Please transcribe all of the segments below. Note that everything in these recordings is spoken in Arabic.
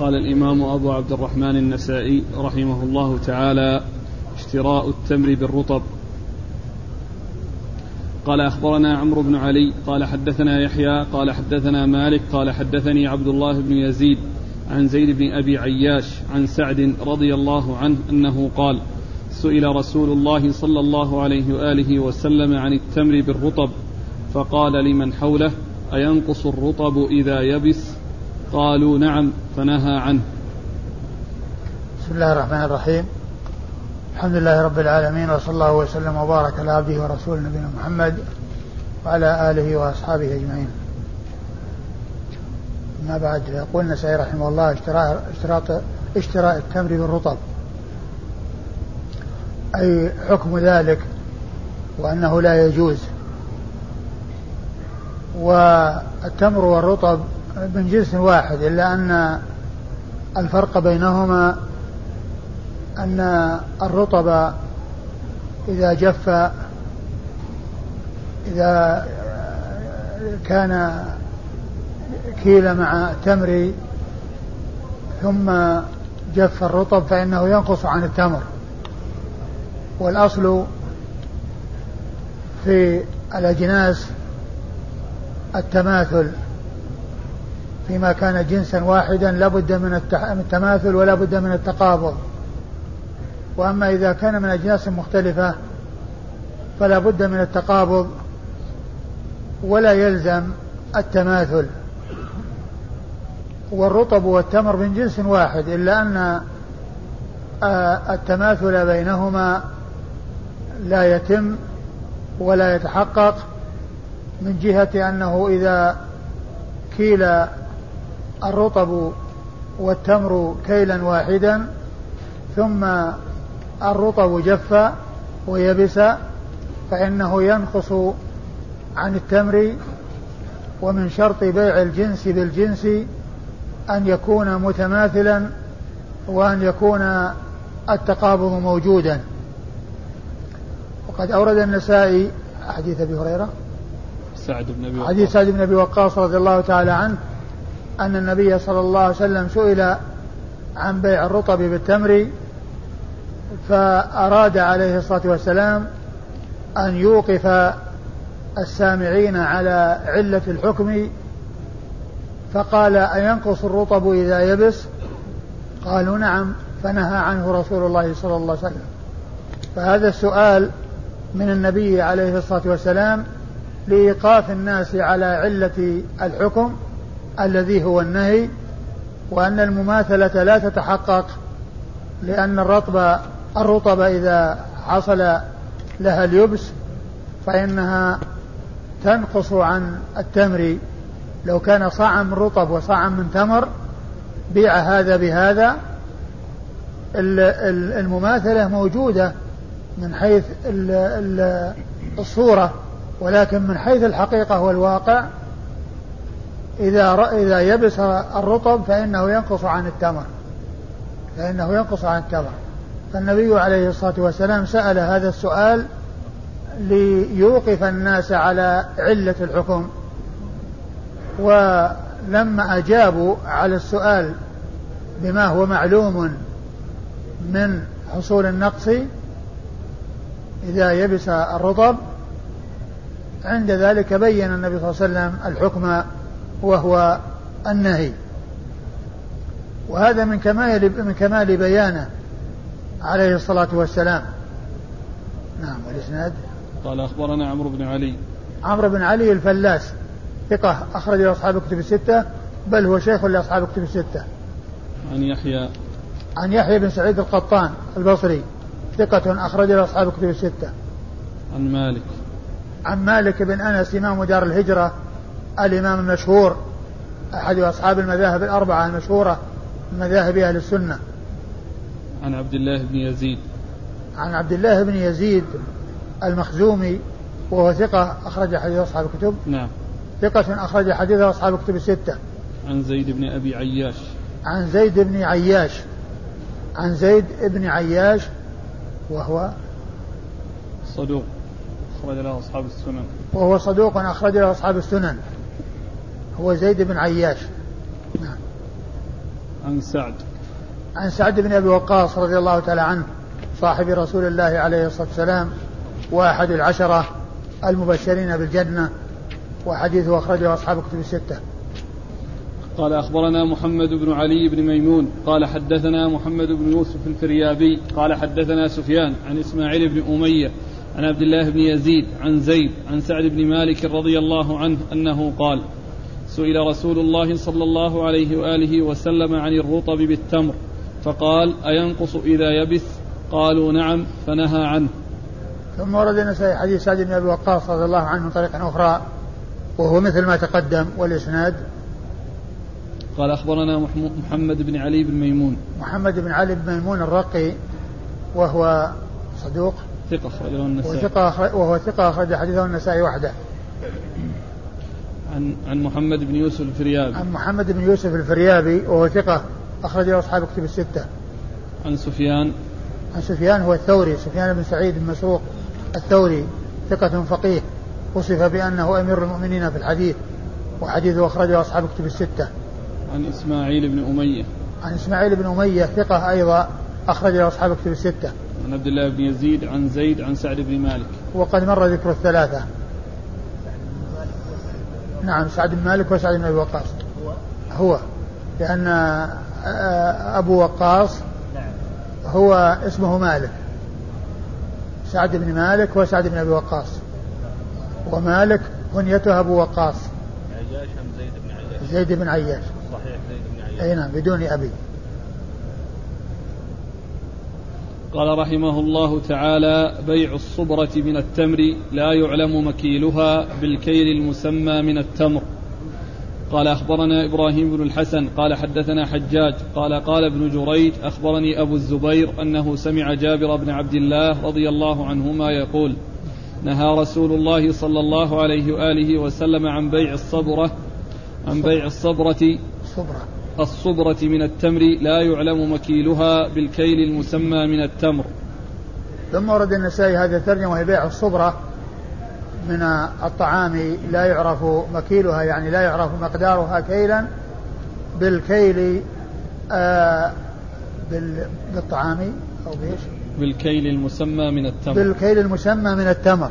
قال الإمام أبو عبد الرحمن النسائي رحمه الله تعالى اشتراء التمر بالرطب قال أخبرنا عمرو بن علي قال حدثنا يحيى قال حدثنا مالك قال حدثني عبد الله بن يزيد عن زيد بن أبي عياش عن سعد رضي الله عنه أنه قال سئل رسول الله صلى الله عليه وآله وسلم عن التمر بالرطب فقال لمن حوله؟ أينقص الرطب إذا يبس؟ قالوا نعم فنهى عنه. بسم الله الرحمن الرحيم. الحمد لله رب العالمين وصلى الله وسلم وبارك على عبده ورسوله نبينا محمد وعلى آله وأصحابه أجمعين. أما بعد يقول النسائي رحمه الله اشتراء اشتراء اشتراء التمر بالرطب. أي حكم ذلك؟ وأنه لا يجوز. والتمر والرطب من جنس واحد إلا أن الفرق بينهما أن الرطب إذا جف إذا كان كيل مع تمر ثم جف الرطب فإنه ينقص عن التمر. والأصل في الأجناس التماثل. فيما كان جنسا واحدا لابد من التماثل ولا بد من التقابض. وأما إذا كان من أجناس مختلفة فلا بد من التقابض ولا يلزم التماثل. والرطب والتمر من جنس واحد إلا أن آه، التماثل بينهما لا يتم ولا يتحقق من جهة أنه إذا كيل الرطب والتمر كيلا واحدا ثم الرطب جف ويبس فإنه ينقص عن التمر ومن شرط بيع الجنس بالجنس أن يكون متماثلا وأن يكون التقابض موجودا. وقد أورد النسائي حديث أبي هريرة سعد بن أبي حديث سعد بن أبي وقاص رضي الله تعالى عنه أن النبي صلى الله عليه وسلم سئل عن بيع الرطب بالتمر فأراد عليه الصلاة والسلام أن يوقف السامعين على علة الحكم فقال أينقص الرطب إذا يبس؟ قالوا نعم فنهى عنه رسول الله صلى الله عليه وسلم. فهذا السؤال من النبي عليه الصلاة والسلام لإيقاف الناس على علة الحكم الذي هو النهي وأن المماثلة لا تتحقق لأن الرطب الرطب إذا حصل لها اليبس فإنها تنقص عن التمر. لو كان صاعا من رطب وصاعا من تمر بيع هذا بهذا المماثلة موجودة من حيث الصورة ولكن من حيث الحقيقة والواقع إذا إذا يبس الرطب فإنه ينقص عن التمر. فإنه ينقص عن التمر. فالنبي عليه الصلاة والسلام سأل هذا السؤال ليوقف الناس على علة الحكم. ولما أجابوا على السؤال بما هو معلوم من حصول النقص إذا يبس الرطب عند ذلك بين النبي صلى الله عليه وسلم الحكم وهو النهي. وهذا من كمال من كمال بيانه عليه الصلاة والسلام. نعم والإسناد؟ قال أخبرنا عمرو بن علي. عمرو بن علي الفلاس ثقة أخرج له أصحاب الكتب الستة بل هو شيخ لأصحاب الكتب الستة. عن يحيى. عن يحيى بن سعيد القطان البصري ثقة أخرج له أصحاب الكتب الستة. عن مالك. عن مالك بن أنس إمام دار الهجرة الإمام المشهور أحد أصحاب المذاهب الأربعة المشهورة من مذاهب أهل السنة. عن عبد الله بن يزيد. عن عبد الله بن يزيد المخزومي وهو ثقة أخرج حديث أصحاب الكتب. نعم. ثقة أخرج حديث أصحاب الكتب الستة. عن زيد بن أبي عياش. عن زيد بن عياش. عن زيد بن عياش وهو صدوق. أخرج له أصحاب السنن. وهو صدوق أخرج له أصحاب السنن. هو زيد بن عياش. نعم. عن سعد. عن سعد بن أبي وقاص رضي الله تعالى عنه صاحب رسول الله عليه الصلاة والسلام وأحد العشرة المبشرين بالجنة وحديثه أخرجه أصحاب كتب الستة. قال أخبرنا محمد بن علي بن ميمون قال حدثنا محمد بن يوسف الفريابي قال حدثنا سفيان عن إسماعيل بن أمية عن عبد الله بن يزيد عن زيد عن سعد بن مالك رضي الله عنه أنه قال سئل رسول الله صلى الله عليه وآله وسلم عن الرطب بالتمر فقال أينقص إذا يبث؟ قالوا نعم فنهى عنه. ثم ورد النسائي حديث سعد بن أبي وقاص رضي الله عنه من طريق أخرى وهو مثل ما تقدم والإسناد. قال أخبرنا محمد بن علي بن ميمون. محمد بن علي بن ميمون الرقي وهو صدوق. ثقة أخرجه النسائي. وثقة وهو ثقة أخرج حديثه النسائي وحده. عن عن محمد بن يوسف الفريابي. عن محمد بن يوسف الفريابي وهو ثقة أخرجه أصحاب كتب الستة. عن سفيان عن سفيان هو الثوري سفيان بن سعيد بن مسروق الثوري ثقة فقيه وصف بأنه أمير المؤمنين في الحديث وحديثه أخرجه أصحاب كتب الستة. عن إسماعيل بن أمية. عن إسماعيل بن أمية ثقة أيضا أخرجه أصحاب كتب الستة. عن عبد الله بن يزيد عن زيد عن سعد بن مالك. وقد مر ذكر الثلاثة. نعم سعد بن مالك وسعد بن أبي وقاص. هو؟ لأن آه، أبو وقاص هو اسمه مالك. سعد بن مالك وسعد بن أبي وقاص. ومالك كنيته أبو وقاص. عياش زيد بن عياش؟ زيد بن عياش. صحيح زيد بن عياش. أي نعم بدون أبي. قال رحمه الله تعالى بيع الصبرة من التمر لا يعلم مكيلها بالكيل المسمى من التمر. قال أخبرنا إبراهيم بن الحسن قال حدثنا حجاج قال قال ابن جريج أخبرني أبو الزبير أنه سمع جابر بن عبد الله رضي الله عنهما يقول نهى رسول الله صلى الله عليه وآله وسلم عن بيع الصبرة عن بيع الصبرة. الصبرة الصبرة من التمر لا يعلم مكيلها بالكيل المسمى من التمر. ثم ورد النسائي هذا الترجمة وهي بيع الصبرة من الطعام لا يعرف مكيلها يعني لا يعرف مقدارها كيلا بالكيل آه بالطعام أو بإيش؟ بالكيل المسمى من التمر. بالكيل المسمى من التمر.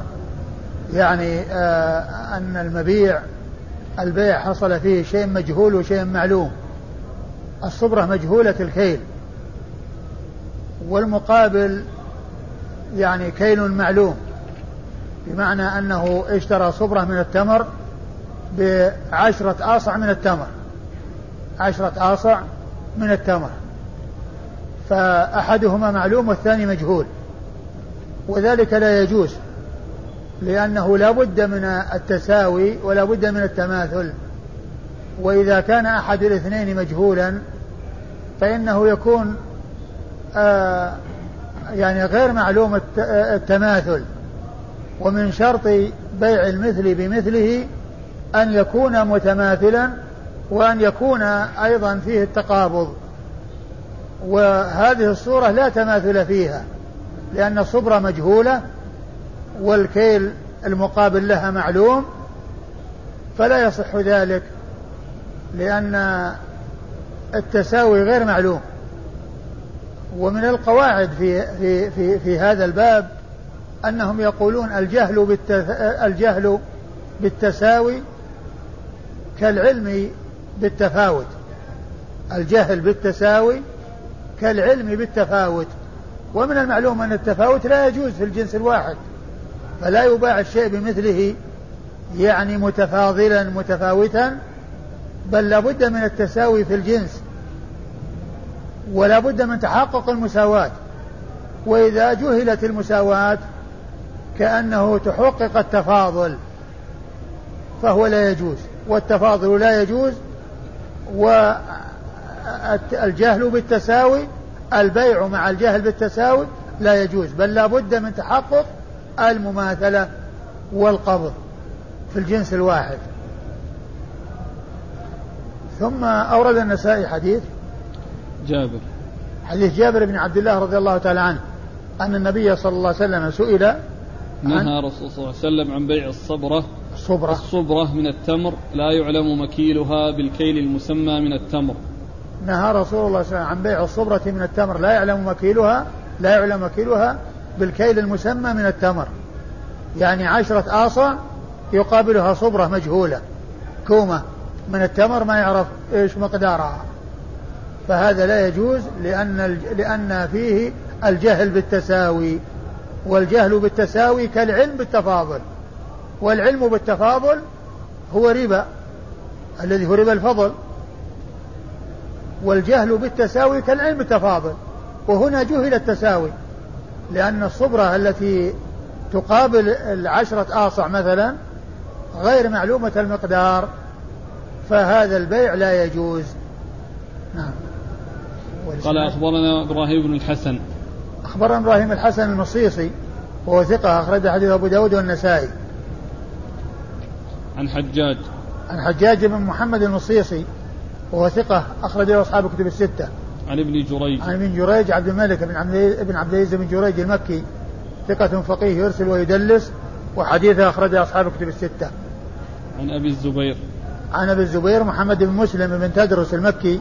يعني آه أن المبيع البيع حصل فيه شيء مجهول وشيء معلوم. الصبرة مجهولة الكيل. والمقابل يعني كيل معلوم بمعنى أنه اشترى صبرة من التمر بعشرة آصع من التمر. عشرة آصع من التمر. فأحدهما معلوم والثاني مجهول. وذلك لا يجوز لأنه لا بد من التساوي ولا بد من التماثل. وإذا كان أحد الاثنين مجهولا فإنه يكون آه يعني غير معلوم التماثل. ومن شرط بيع المثل بمثله أن يكون متماثلا وأن يكون أيضا فيه التقابض. وهذه الصورة لا تماثل فيها لأن الصبرة مجهولة والكيل المقابل لها معلوم فلا يصح ذلك لأن التساوي غير معلوم. ومن القواعد في في في في هذا الباب أنهم يقولون الجهل الجهل بالتساوي كالعلم بالتفاوت. الجهل بالتساوي كالعلم بالتفاوت. ومن المعلوم أن التفاوت لا يجوز في الجنس الواحد فلا يباع الشيء بمثله يعني متفاضلا متفاوتا بل لابد من التساوي في الجنس ولا بد من تحقق المساواة. وإذا جهلت المساواة كأنه تحقق التفاضل فهو لا يجوز. والتفاضل لا يجوز والجهل بالتساوي البيع مع الجهل بالتساوي لا يجوز. بل لا بد من تحقق المماثلة والقبض في الجنس الواحد. ثم أورد النسائي حديث. جابر. حديث جابر بن عبد الله رضي الله تعالى عنه أن النبي صلى الله عليه وسلم سئل نهى الرسول صلى الله عليه وسلم عن بيع الصبرة. الصبرة. الصبرة من التمر لا يعلم مكيلها بالكيل المسمى من التمر. نهى رسول الله صلى الله عليه وسلم عن بيع الصبرة من التمر لا يعلم مكيلها لا يعلم مكيلها بالكيل المسمى من التمر. يعني عشرة آصع يقابلها صبرة مجهولة كومة. من التمر ما يعرف إيش مقدارها فهذا لا يجوز لأن لأن فيه الجهل بالتساوي والجهل بالتساوي كالعلم بالتفاضل. والعلم بالتفاضل هو ربا الذي هو ربا الفضل. والجهل بالتساوي كالعلم بالتفاضل. وهنا جهل التساوي لأن الصبرة التي تقابل العشرة آصع مثلا غير معلومة المقدار. فهذا البيع لا يجوز. نعم. قال أخبرنا إبراهيم بن الحسن. أخبرنا إبراهيم الحسن المصيصي وهو ثقة أخرج حديث أبو داود والنسائي. عن حجاج. عن حجاج بن محمد المصيصي وهو ثقة أخرج له أصحاب كتب الستة. عن ابن جريج. عن ابن جريج عبد الملك بن عبد ابن عبد العزيز بن جريج المكي. ثقة فقيه يرسل ويدلس وحديثه أخرج أصحاب كتب الستة. عن أبي الزبير. عن أبي الزبير محمد بن مسلم بن تدرس المكي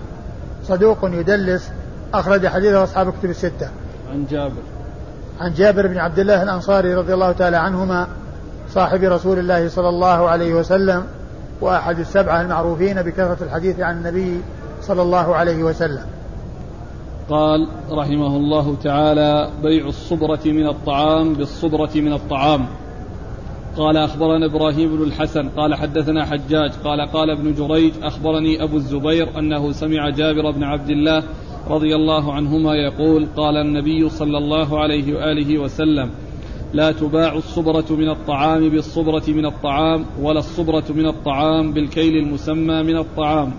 صدوق يدلس أخرج حديثه أصحاب كتب الستة. عن جابر. عن جابر بن عبد الله الأنصاري رضي الله تعالى عنهما صاحب رسول الله صلى الله عليه وسلم وأحد السبعة المعروفين بكثرة الحديث عن النبي صلى الله عليه وسلم. قال رحمه الله تعالى بيع الصبرة من الطعام بالصبرة من الطعام. قال أخبرنا إبراهيم بن الحسن قال حدثنا حجاج قال قال ابن جريج أخبرني أبو الزبير أنه سمع جابر بن عبد الله رضي الله عنهما يقول قال النبي صلى الله عليه وآله وسلم لا تباع الصبرة من الطعام بالصبرة من الطعام ولا الصبرة من الطعام بالكيل المسمى من الطعام.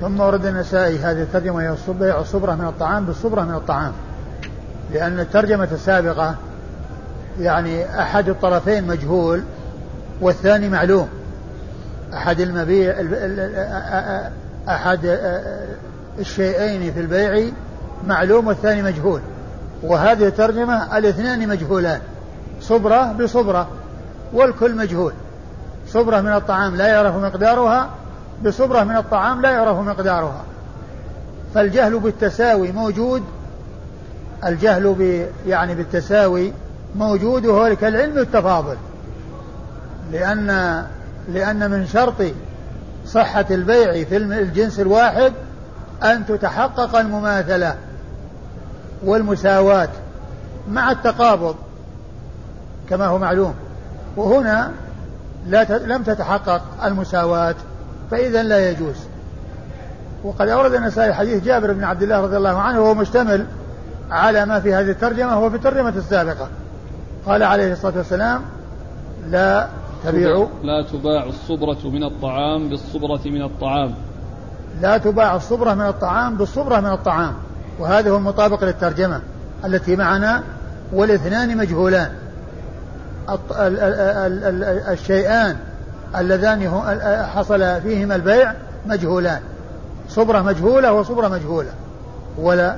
ثم ورد النسائي هذه الترجمة هي الصبرة من الطعام بالصبرة من الطعام لأن الترجمة السابقة يعني أحد الطرفين مجهول والثاني معلوم. أحد المبيع أحد الشيئين في البيع معلوم والثاني مجهول. وهذه الترجمة الاثنان مجهولان صبرة بصبرة والكل مجهول. صبرة من الطعام لا يعرف مقدارها بصبرة من الطعام لا يعرف مقدارها. فالجهل بالتساوي موجود الجهل يعني بالتساوي موجود وهو كالعلم التفاضل لأن لأن من شرط صحة البيع في الجنس الواحد أن تتحقق المماثلة والمساواة مع التقابض كما هو معلوم. وهنا لا لم تتحقق المساواة فإذا لا يجوز. وقد أورد النسائي حديث جابر بن عبد الله رضي الله عنه وهو مشتمل على ما في هذه الترجمة هو في الترجمة السابقة. قال عليه الصلاة والسلام لا تبيعوا لا تباع الصبرة من الطعام بالصبرة من الطعام. لا تباع الصبرة من الطعام بالصبرة من الطعام. وهذا هو المطابق للترجمة التي معنا والاثنان مجهولان. الشيئان اللذان حصل فيهما البيع مجهولان. صبرة مجهولة وصبرة مجهولة. ولا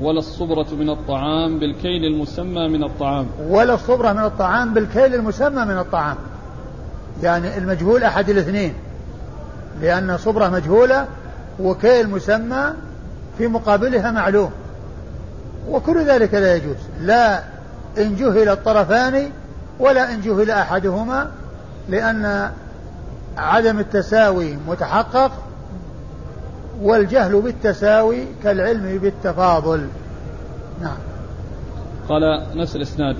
ولا الصبرة من الطعام بالكيل المسمى من الطعام. ولا الصبرة من الطعام بالكيل المسمى من الطعام. يعني المجهول أحد الاثنين. لأن صبرة مجهولة وكيل مسمى في مقابلها معلوم. وكل ذلك لا يجوز. لا إن جهل الطرفان ولا إن جهل أحدهما لأن عدم التساوي متحقق والجهل بالتساوي كالعلم بالتفاضل. نعم. قال نفس الإسناد.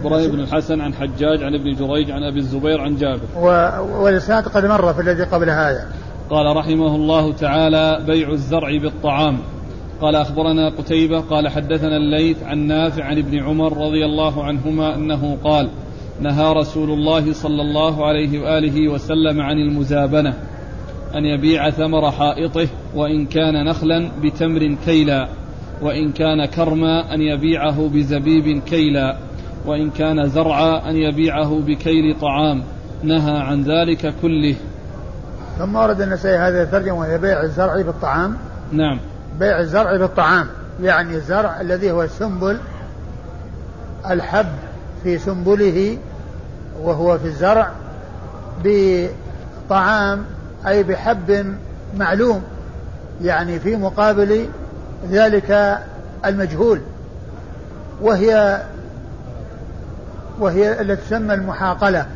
إبراهيم بن الحسن عن حجاج عن ابن جريج عن أبي الزبير عن جابر. والإسناد قد مر في الذي قبل هذا. قال رحمه الله تعالى بيع الزرع بالطعام. قال أخبرنا قتيبة قال حدثنا الليث عن نافع عن ابن عمر رضي الله عنهما أنه قال نهى رسول الله صلى الله عليه وآله وسلم عن المزابنة. أن يبيع ثمر حائطه وإن كان نخلا بتمر كيلا وإن كان كرما أن يبيعه بزبيب كيلا وإن كان زرعا أن يبيعه بكيل طعام. نهى عن ذلك كله. ثم ورد النسائي هذه الترجمة وهي بيع الزرع بالطعام. نعم. بيع الزرع بالطعام يعني الزرع الذي هو السنبل الحب في سنبله وهو في الزرع بطعام أي بحب معلوم يعني في مقابل ذلك المجهول وهي وهي التي تسمى المحاقلة.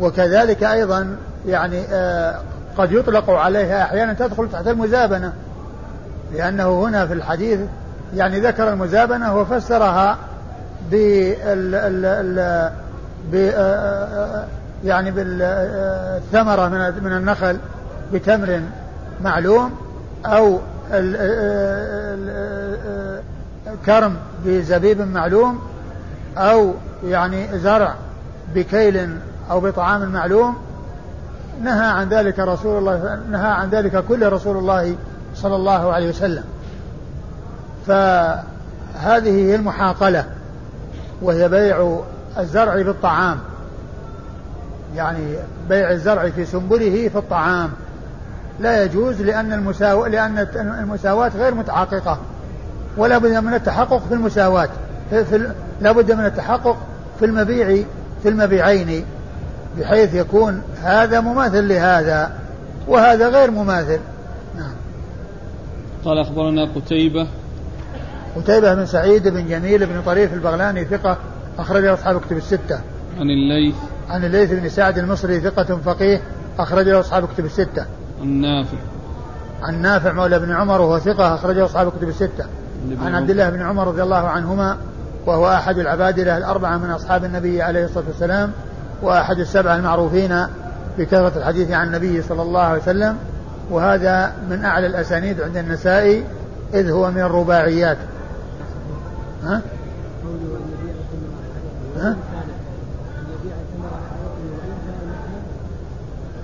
وكذلك أيضا يعني آه قد يطلق عليها أحيانا تدخل تحت المزابنة لأنه هنا في الحديث يعني ذكر المزابنة وفسرها بال يعني بالثمرة من من النخل بتمر معلوم أو كرم بزبيب معلوم أو يعني زرع بكيل أو بطعام معلوم. نهى عن ذلك رسول الله نهى عن ذلك كل رسول الله صلى الله عليه وسلم. فهذه هي المحاقلة وهي بيع الزرع بالطعام. يعني بيع الزرع في سنبله في الطعام. لا يجوز لأن المساواة لأن المساواة غير متحققة ولا بد من التحقق في المساواة. في, لا بد من التحقق في المبيع في المبيعين بحيث يكون هذا مماثل لهذا وهذا غير مماثل. نعم. قال أخبرنا قتيبة. قتيبة بن سعيد بن جميل بن طريف البغلاني ثقة أخرجه أصحاب كتب الستة. عن الليث. عن الليث بن سعد المصري ثقة فقيه أخرجه أصحاب كتب الستة. عن نافع عن نافع مولى بن عمر وهو ثقة أخرجه أصحاب كتب الستة. عن عبد الله بن عمر رضي الله عنهما وهو أحد العبادلة الأربعة من أصحاب النبي عليه الصلاة والسلام وأحد السبعة المعروفين بكثرة الحديث عن النبي صلى الله عليه وسلم. وهذا من أعلى الأسانيد عند النسائي إذ هو من الرباعيات ها؟ ها؟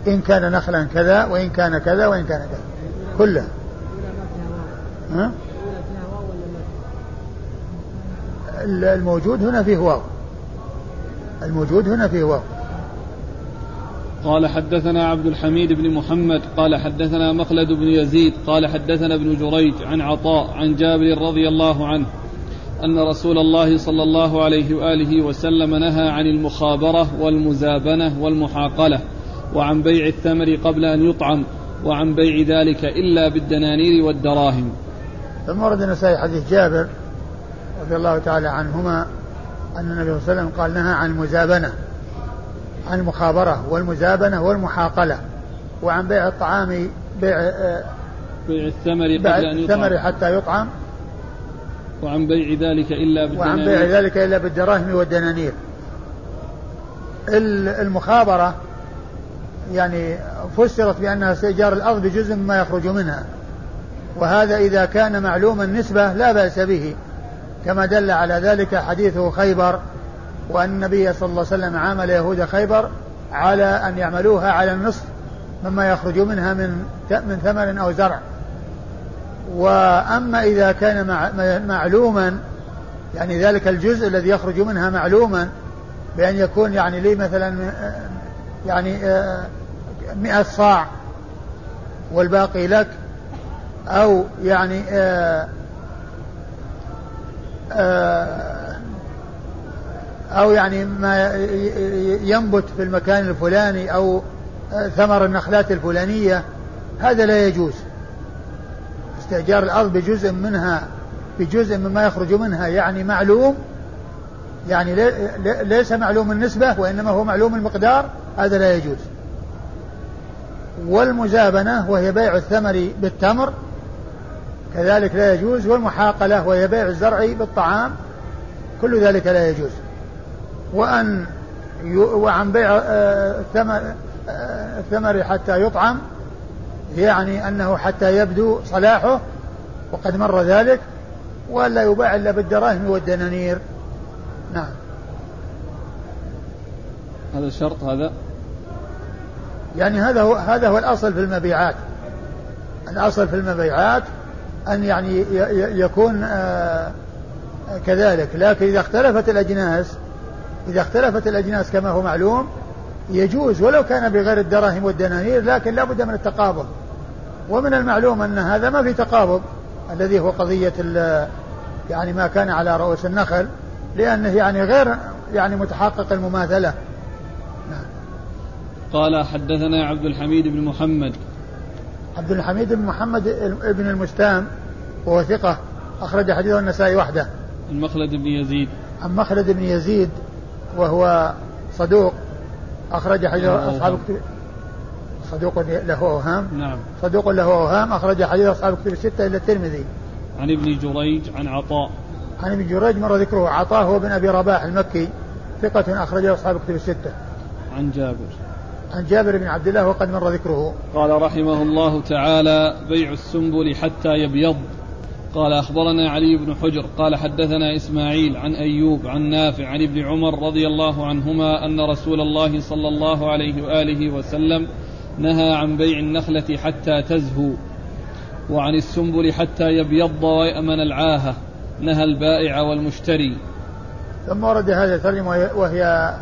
إن كان نخلا كذا وإن كان كذا وإن كان كذا. كله. ها؟ الموجود هنا فيه واو. الموجود هنا فيه واو. قال حدثنا عبد الحميد بن محمد قال حدثنا مخلد بن يزيد قال حدثنا ابن جريج عن عطاء عن جابر رضي الله عنه أن رسول الله صلى الله عليه وآله وسلم نهى عن المخابرة والمزابنة والمحاقلة. وعن بيع الثمر قبل أن يطعم وعن بيع ذلك إلا بالدنانير والدراهم. ثم ورد النسائي حديث جابر رضي الله تعالى عنهما أن النبي صلى الله عليه وسلم قال نهى عن المزابنة عن المخابرة والمزابنة والمحاقلة وعن بيع الطعام بيع بيع الثمر قبل أن يطعم. الثمر حتى يطعم. وعن بيع ذلك إلا بالدنانير. وعن بيع ذلك إلا بالدراهم والدنانير. المخابرة يعني فسرت بأنها استئجار الأرض بجزء مما يخرج منها. وهذا إذا كان معلوم النسبة لا بأس به كما دل على ذلك حديث خيبر وأن النبي صلى الله عليه وسلم عامل يهود خيبر على أن يعملوها على النصف مما يخرج منها من من ثمر أو زرع. وأما إذا كان معلوما يعني ذلك الجزء الذي يخرج منها معلوما بأن يكون يعني لي مثلا يعني آه، مئة صاع والباقي لك أو يعني آه، آه، أو يعني ما ينبت في المكان الفلاني أو ثمر النخلات الفلانية هذا لا يجوز. استئجار الأرض بجزء منها بجزء مما يخرج منها يعني معلوم يعني ليس معلوم النسبة وإنما هو معلوم المقدار هذا لا يجوز. والمزابنة وهي بيع الثمر بالتمر كذلك لا يجوز والمحاقلة وهي بيع الزرع بالطعام كل ذلك لا يجوز. وأن وعن بيع آه، الثمر آه، الثمر حتى يطعم يعني أنه حتى يبدو صلاحه وقد مر ذلك ولا يباع إلا بالدراهم والدنانير. نعم. هذا شرط هذا؟ يعني هذا هو هذا هو الأصل في المبيعات. الأصل في المبيعات أن يعني يكون آه، كذلك. لكن إذا اختلفت الأجناس إذا اختلفت الأجناس كما هو معلوم يجوز ولو كان بغير الدراهم والدنانير لكن لا بد من التقابض. ومن المعلوم أن هذا ما في تقابض الذي هو قضية يعني ما كان على رؤوس النخل لأنه يعني غير يعني متحقق المماثلة. نعم. قال حدثنا عبد الحميد بن محمد. عبد الحميد بن محمد بن المستام وهو ثقة أخرج حديثه النسائي وحده. عن مخلد بن يزيد. عن مخلد بن يزيد وهو صدوق أخرج حديث أصحاب صدوق له أوهام. نعم. صدوق له أوهام أخرج حديث أصحاب الكتب الستة إلا الترمذي. عن ابن جريج عن عطاء. عن ابن جريج مر ذكره عطاء هو بن أبي رباح المكي ثقة أخرجه أصحاب الكتب الستة. عن جابر. عن جابر بن عبد الله وقد مر ذكره. قال رحمه الله تعالى بيع السنبل حتى يبيض. قال أخبرنا علي بن حجر قال حدثنا إسماعيل عن أيوب عن نافع عن ابن عمر رضي الله عنهما أن رسول الله صلى الله عليه وآله وسلم نهى عن بيع النخلة حتى تزهو وعن السنبل حتى يبيض ويأمن العاهة. نهى البائع والمشتري. ثم ورد هذا الترجمة وهي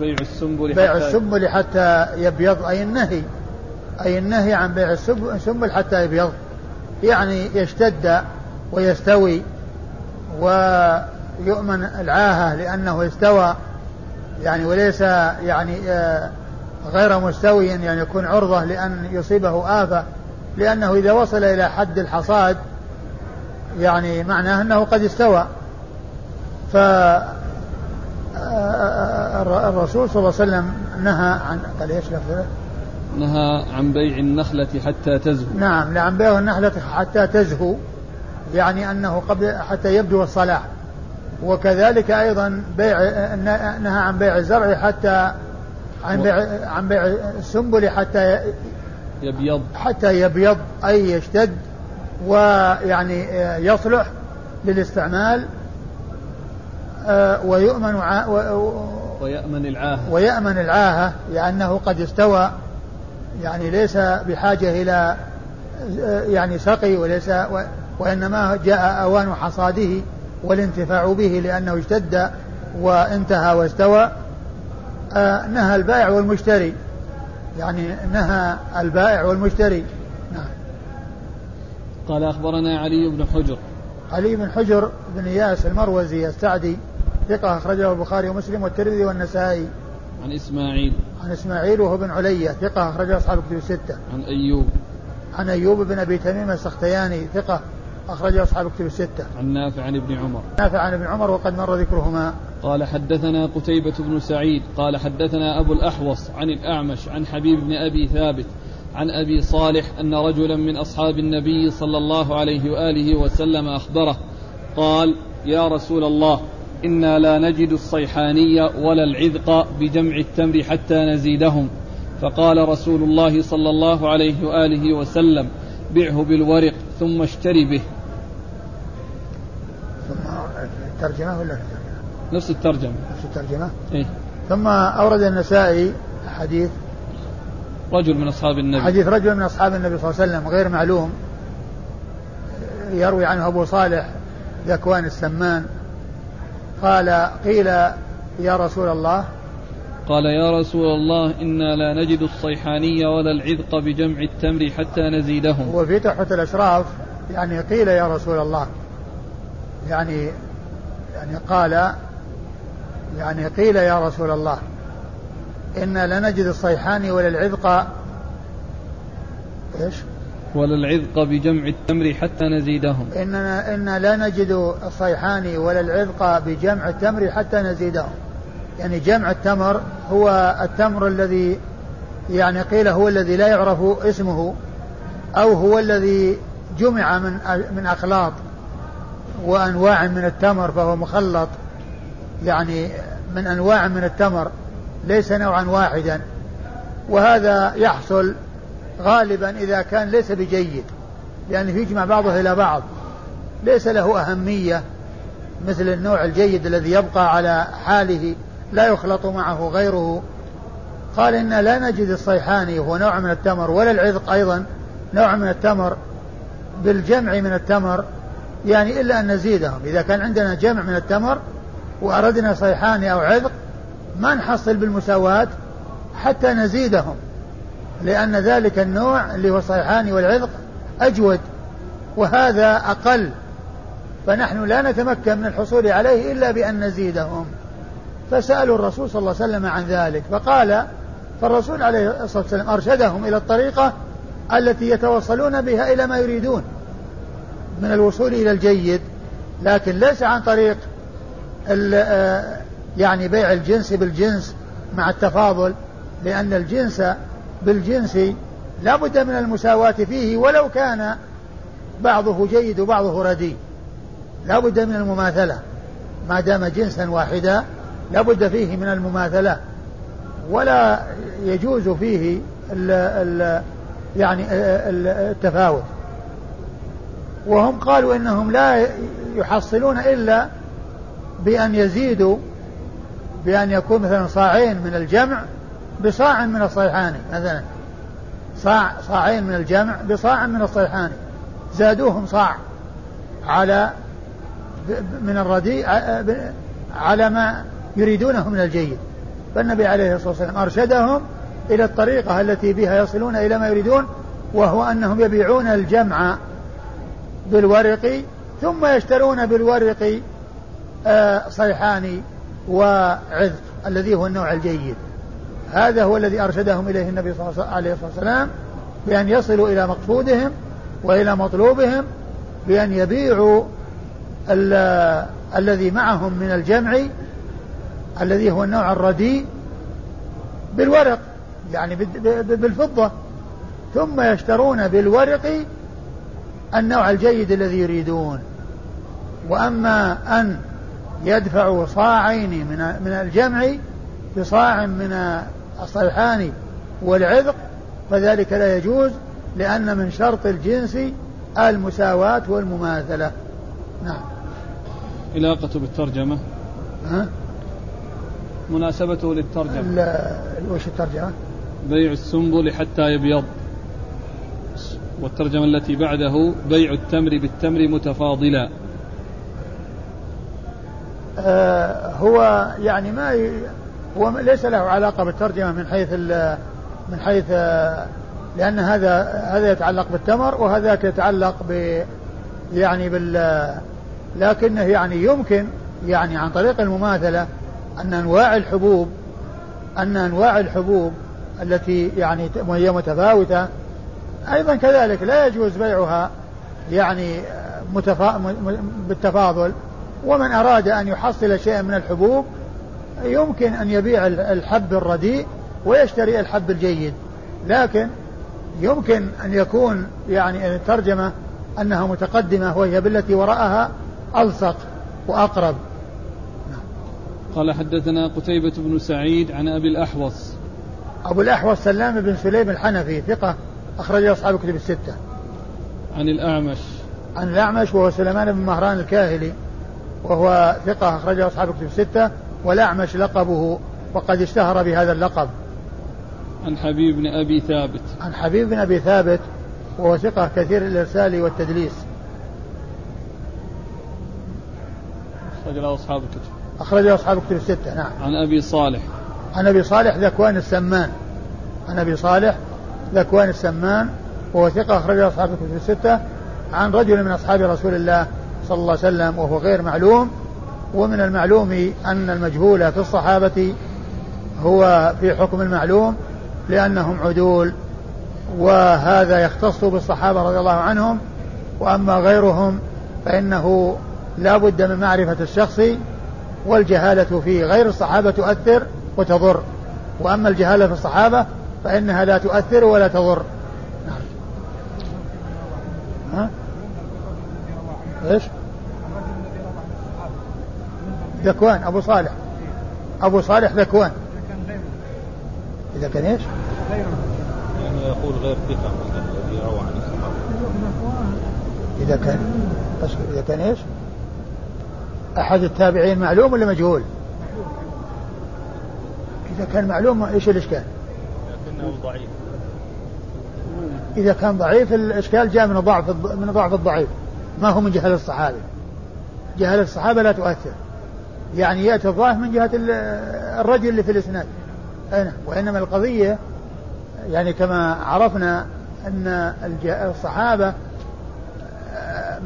بيع السنبل بيع السنبل حتى يبيض أي النهي أي النهي عن بيع السنبل حتى يبيض. يعني يشتد ويستوي ويؤمن العاهة لأنه استوى يعني وليس يعني غير مستوي يعني يكون عرضة لأن يصيبه آفة. لأنه إذا وصل إلى حد الحصاد يعني معناه أنه قد استوى. ف الرسول صلى الله عليه وسلم نهى عن قال إيش لفظه؟ نهى عن بيع النخلة حتى تزهو. نعم عن بيع النخلة حتى تزهو يعني أنه قبل حتى يبدو الصلاح وكذلك أيضا بيع نهى عن بيع الزرع حتى عن بيع عن بيع السنبل حتى يبيض. حتى يبيض أي يشتد ويعني يصلح للاستعمال. آه، ويؤمن ويأمن العاهة. ويأمن العاهة لأنه قد استوى يعني ليس بحاجة إلى آه، يعني سقي وليس وإنما جاء أوان حصاده والانتفاع به لأنه اشتد وانتهى واستوى. آه، نهى البائع والمشتري يعني نهى البائع والمشتري. نعم. قال أخبرنا علي بن حجر. علي بن حجر بن إياس المروزي السعدي ثقة أخرجه البخاري ومسلم والترمذي والنسائي. عن إسماعيل. عن إسماعيل وهو بن علية ثقة أخرجه أصحاب الكتب الستة. عن أيوب. عن أيوب بن أبي تميم السختياني ثقة أخرجه أصحاب الكتب الستة. عن نافع عن ابن عمر. نافع عن ابن عمر وقد مر ذكرهما. قال حدثنا قتيبة بن سعيد قال حدثنا أبو الأحوص عن الأعمش عن حبيب بن أبي ثابت عن أبي صالح أن رجلا من أصحاب النبي صلى الله عليه وآله وسلم أخبره قال يا رسول الله إنا لا نجد الصيحاني ولا العذق بجمع التمر حتى نزيدهم. فقال رسول الله صلى الله عليه وآله وسلم بعه بالورق ثم اشتري به. ثم الترجمة ولا نفس الترجمة. نفس الترجمة؟ إيه؟ ثم أورد النسائي حديث. رجل من أصحاب النبي. حديث رجل من أصحاب النبي صلى الله عليه وسلم غير معلوم. يروي عنه أبو صالح ذكوان السمان. قال قيل يا رسول الله. قال يا رسول الله إنا لا نجد الصيحاني ولا العذق بجمع التمر حتى نزيدهم. وفي تحفة الأشراف يعني قيل يا رسول الله. يعني يعني قال يعني قيل يا رسول الله إنا لا نجد الصيحاني ولا العذق. إيش؟ ولا العذق بجمع التمر حتى نزيدهم. إننا إنا لا نجد الصيحاني ولا العذق بجمع التمر حتى نزيدهم. يعني جمع التمر هو التمر الذي يعني قيل هو الذي لا يعرف اسمه أو هو الذي جمع من من أخلاط وأنواع من التمر فهو مخلط. يعني من أنواع من التمر ليس نوعا واحدا. وهذا يحصل غالبا إذا كان ليس بجيد لأنه يجمع بعضه إلى بعض. ليس له أهمية مثل النوع الجيد الذي يبقى على حاله لا يخلط معه غيره. قال إن لا نجد الصيحاني وهو نوع من التمر ولا العذق أيضا نوع من التمر بالجمع من التمر يعني إلا أن نزيدهم. إذا كان عندنا جمع من التمر وأردنا صيحاني أو عذق ما نحصل بالمساواة حتى نزيدهم. لأن ذلك النوع اللي هو الصيحاني والعذق أجود وهذا أقل. فنحن لا نتمكن من الحصول عليه إلا بأن نزيدهم. فسألوا الرسول صلى الله عليه وسلم عن ذلك فقال فالرسول عليه الصلاة والسلام أرشدهم إلى الطريقة التي يتوصلون بها إلى ما يريدون من الوصول إلى الجيد لكن ليس عن طريق آه، يعني بيع الجنس بالجنس مع التفاضل لأن الجنس بالجنس لا بد من المساواة فيه ولو كان بعضه جيد وبعضه رديء. لا بد من المماثلة. ما دام جنسا واحدا لا بد فيه من المماثلة. ولا يجوز فيه ال ال يعني التفاوت. وهم قالوا إنهم لا يحصلون إلا بأن يزيدوا بأن يكون مثلا صاعين من الجمع بصاع من الصيحان مثلا صاع صاعين من الجمع بصاع من الصيحان زادوهم صاع على من الرديء على ما يريدونه من الجيد. فالنبي عليه الصلاة والسلام أرشدهم إلى الطريقة التي بها يصلون إلى ما يريدون وهو أنهم يبيعون الجمع بالورق ثم يشترون بالورق آه، صيحان وعذق الذي هو النوع الجيد. هذا هو الذي أرشدهم إليه النبي صلى الله عليه وسلم بأن يصلوا إلى مقصودهم وإلى مطلوبهم بأن يبيعوا الذي معهم من الجمع الذي هو النوع الرديء بالورق يعني بالفضة. ثم يشترون بالورق النوع الجيد الذي يريدون. وأما أن يدفعوا صاعين من من الجمع بصاع من الصيحان والعذق فذلك لا يجوز لأن من شرط الجنس المساواة والمماثلة. نعم. علاقة بالترجمة؟ ها؟ مناسبته للترجمة. وش الترجمة؟ بيع السنبل حتى يبيض. والترجمة التي بعده بيع التمر بالتمر متفاضلا. آه هو يعني ما ي... هو ليس له علاقة بالترجمة من حيث. من حيث لأن هذا هذا يتعلق بالتمر وهذاك يتعلق ب يعني بال لكنه يعني يمكن يعني عن طريق المماثلة أن أنواع الحبوب أن أنواع الحبوب التي يعني هي متفاوتة أيضا كذلك لا يجوز بيعها يعني متفا... بالتفاضل ومن أراد أن يحصل شيئا من الحبوب يمكن أن يبيع الحب الرديء ويشتري الحب الجيد. لكن يمكن أن يكون يعني الترجمة أنها متقدمة وهي بالتي وراءها ألصق وأقرب. قال حدثنا قتيبة بن سعيد عن أبي الأحوص. أبو الأحوص سلام بن سليم الحنفي ثقة أخرج أصحاب كتب الستة. عن الأعمش. عن الأعمش وهو سليمان بن مهران الكاهلي وهو ثقة أخرج أصحاب كتب الستة. والأعمش لقبه وقد اشتهر بهذا اللقب. عن حبيب بن أبي ثابت. عن حبيب بن أبي ثابت وهو ثقة كثير الإرسال والتدليس. أخرج له أصحاب الكتب. أخرجه أصحاب الكتب الستة نعم. عن أبي صالح. عن أبي صالح ذكوان السمان. عن أبي صالح ذكوان السمان وهو ثقة أخرجه أصحاب الكتب الستة. عن رجل من أصحاب رسول الله صلى الله عليه وسلم وهو غير معلوم. ومن المعلوم أن المجهول في الصحابة هو في حكم المعلوم لأنهم عدول وهذا يختص بالصحابة رضي الله عنهم وأما غيرهم فإنه لا بد من معرفة الشخص والجهالة في غير الصحابة تؤثر وتضر وأما الجهالة في الصحابة فإنها لا تؤثر ولا تضر نعم. ها؟ إيش؟ ذكوان أبو صالح أبو صالح ذكوان إذا كان إيش؟ يعني يقول غير ثقة الذي روى عن إذا كان إذا كان إيش؟ أحد التابعين معلوم ولا مجهول؟ إذا كان معلوم إيش الإشكال؟ لكنه ضعيف إذا كان ضعيف الإشكال جاء من ضعف من ضعف الضعيف ما هو من جهة الصحابة جهة الصحابة لا تؤثر يعني يأتي الضعف من جهة الرجل اللي في الإسناد. وإنما القضية يعني كما عرفنا أن الصحابة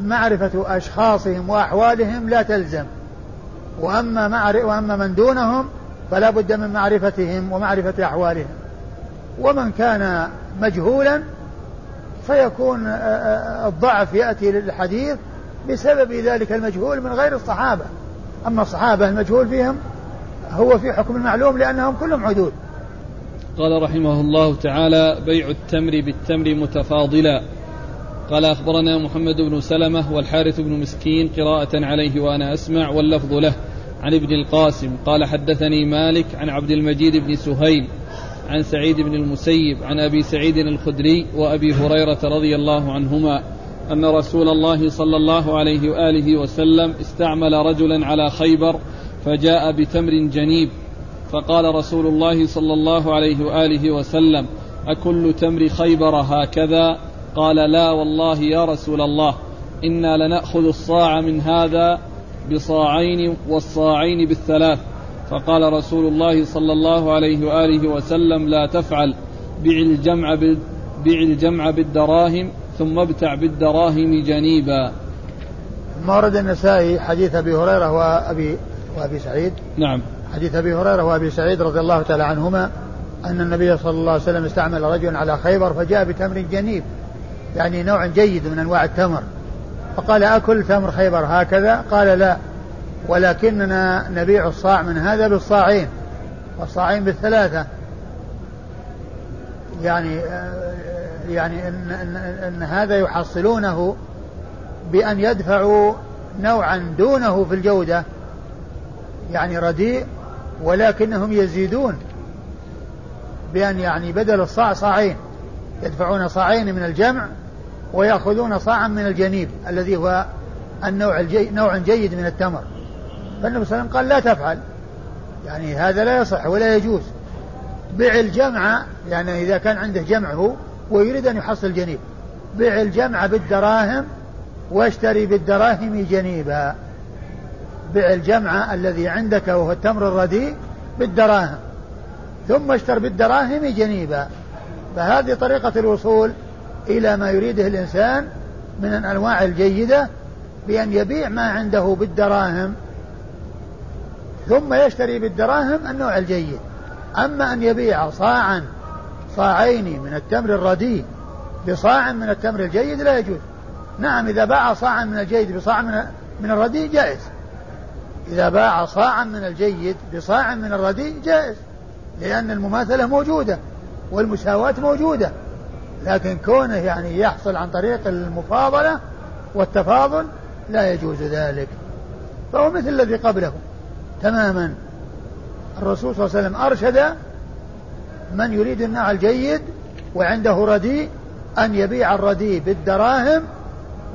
معرفة أشخاصهم وأحوالهم لا تلزم. وأما, وأما من دونهم فلا بد من معرفتهم ومعرفة أحوالهم. ومن كان مجهولا فيكون الضعف يأتي للحديث بسبب ذلك المجهول من غير الصحابة. أما الصحابة المجهول فيهم هو في حكم المعلوم لأنهم كلهم عدول قال رحمه الله تعالى بيع التمر بالتمر متفاضلا. قال أخبرنا محمد بن سلمة والحارث بن مسكين قراءة عليه وأنا أسمع واللفظ له عن ابن القاسم. قال حدثني مالك عن عبد المجيد بن سهيل عن سعيد بن المسيب عن أبي سعيد الخدري وأبي هريرة رضي الله عنهما. أن رسول الله صلى الله عليه وآله وسلم استعمل رجلا على خيبر فجاء بتمر جنيب. فقال رسول الله صلى الله عليه وآله وسلم أكل تمر خيبر هكذا؟ قال لا والله يا رسول الله إنا لنأخذ الصاع من هذا بصاعين والصاعين بالثلاث. فقال رسول الله صلى الله عليه وآله وسلم لا تفعل بع الجمع بع الجمع بالدراهم ثم ابتع بالدراهم جنيبا. ما ورد النسائي حديث أبي هريرة وأبي وأبي سعيد. نعم. حديث أبي هريرة وأبي سعيد رضي الله تعالى عنهما أن النبي صلى الله عليه وسلم استعمل رجلا على خيبر فجاء بتمر جنيب يعني نوع جيد من أنواع التمر. فقال أكل تمر خيبر هكذا؟ قال لا ولكننا نبيع الصاع من هذا بالصاعين والصاعين بالثلاثة. يعني يعني ان ان, إن هذا يحصلونه بأن يدفعوا نوعا دونه في الجودة يعني رديء ولكنهم يزيدون بأن يعني بدل الصاع صاعين يدفعون صاعين من الجمع ويأخذون صاعا من الجنيب الذي هو النوع الجي نوع جيد من التمر. فالنبي صلى الله عليه وسلم قال لا تفعل. يعني هذا لا يصح ولا يجوز. بع الجمع يعني إذا كان عنده جمعه ويريد أن يحصل جنيب. بع الجمع بالدراهم واشتري بالدراهم جنيبا. بع الجمع الذي عندك وهو التمر الرديء بالدراهم. ثم اشتر بالدراهم جنيبا. فهذه طريقة الوصول إلى ما يريده الإنسان من الأنواع الجيدة بأن يبيع ما عنده بالدراهم. ثم يشتري بالدراهم النوع الجيد. أما أن يبيع صاعا صاعين من التمر الرديء بصاع من التمر الجيد لا يجوز. نعم إذا باع صاعا من الجيد بصاع من من الرديء جائز. إذا باع صاعا من الجيد بصاع من الرديء جائز لأن المماثلة موجودة والمساواة موجودة. لكن كونه يعني يحصل عن طريق المفاضلة والتفاضل لا يجوز ذلك. فهو مثل الذي قبله. تماما. الرسول صلى الله عليه وسلم أرشد من يريد النوع الجيد وعنده رديء أن يبيع الرديء بالدراهم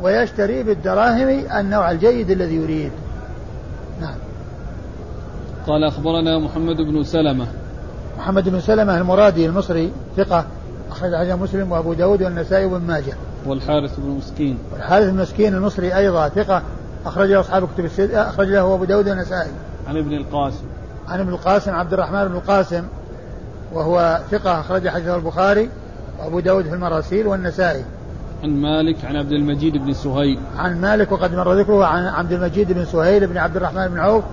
ويشتري بالدراهم النوع الجيد الذي يريد. نعم. قال أخبرنا محمد بن سلمة. محمد بن سلمة المرادي المصري ثقة أخرج حديث مسلم وأبو داود والنسائي وابن ماجه. والحارث بن مسكين. والحارث بن مسكين المصري أيضا ثقة أخرج له أصحاب كتب الستة أخرج له أبو داود والنسائي. عن ابن القاسم. عن ابن القاسم عبد الرحمن بن القاسم. وهو ثقة أخرج حديثه البخاري وأبو داود في المراسيل والنسائي. عن مالك عن عبد المجيد بن سهيل. عن مالك وقد مر ذكره عن عبد المجيد بن سهيل بن عبد الرحمن بن عوف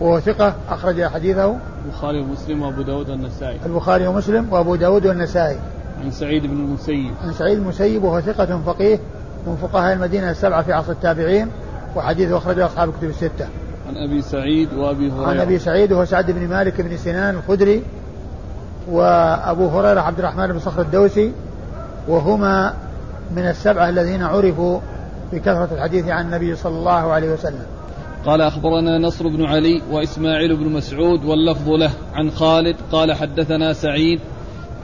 وهو ثقة أخرج حديثه. البخاري ومسلم وأبو داود والنسائي. البخاري ومسلم وأبو داود والنسائي. عن سعيد بن المسيب. عن سعيد المسيب وهو ثقة فقيه من فقهاء المدينة السبعة في عصر التابعين وحديثه أخرجه أصحاب الكتب الستة. عن أبي سعيد وأبي هريرة. عن أبي سعيد وهو سعد بن مالك بن سنان الخدري وأبو هريرة عبد الرحمن بن صخر الدوسي وهما من السبعة الذين عرفوا بكثرة الحديث عن النبي صلى الله عليه وسلم. قال أخبرنا نصر بن علي وإسماعيل بن مسعود واللفظ له عن خالد قال حدثنا سعيد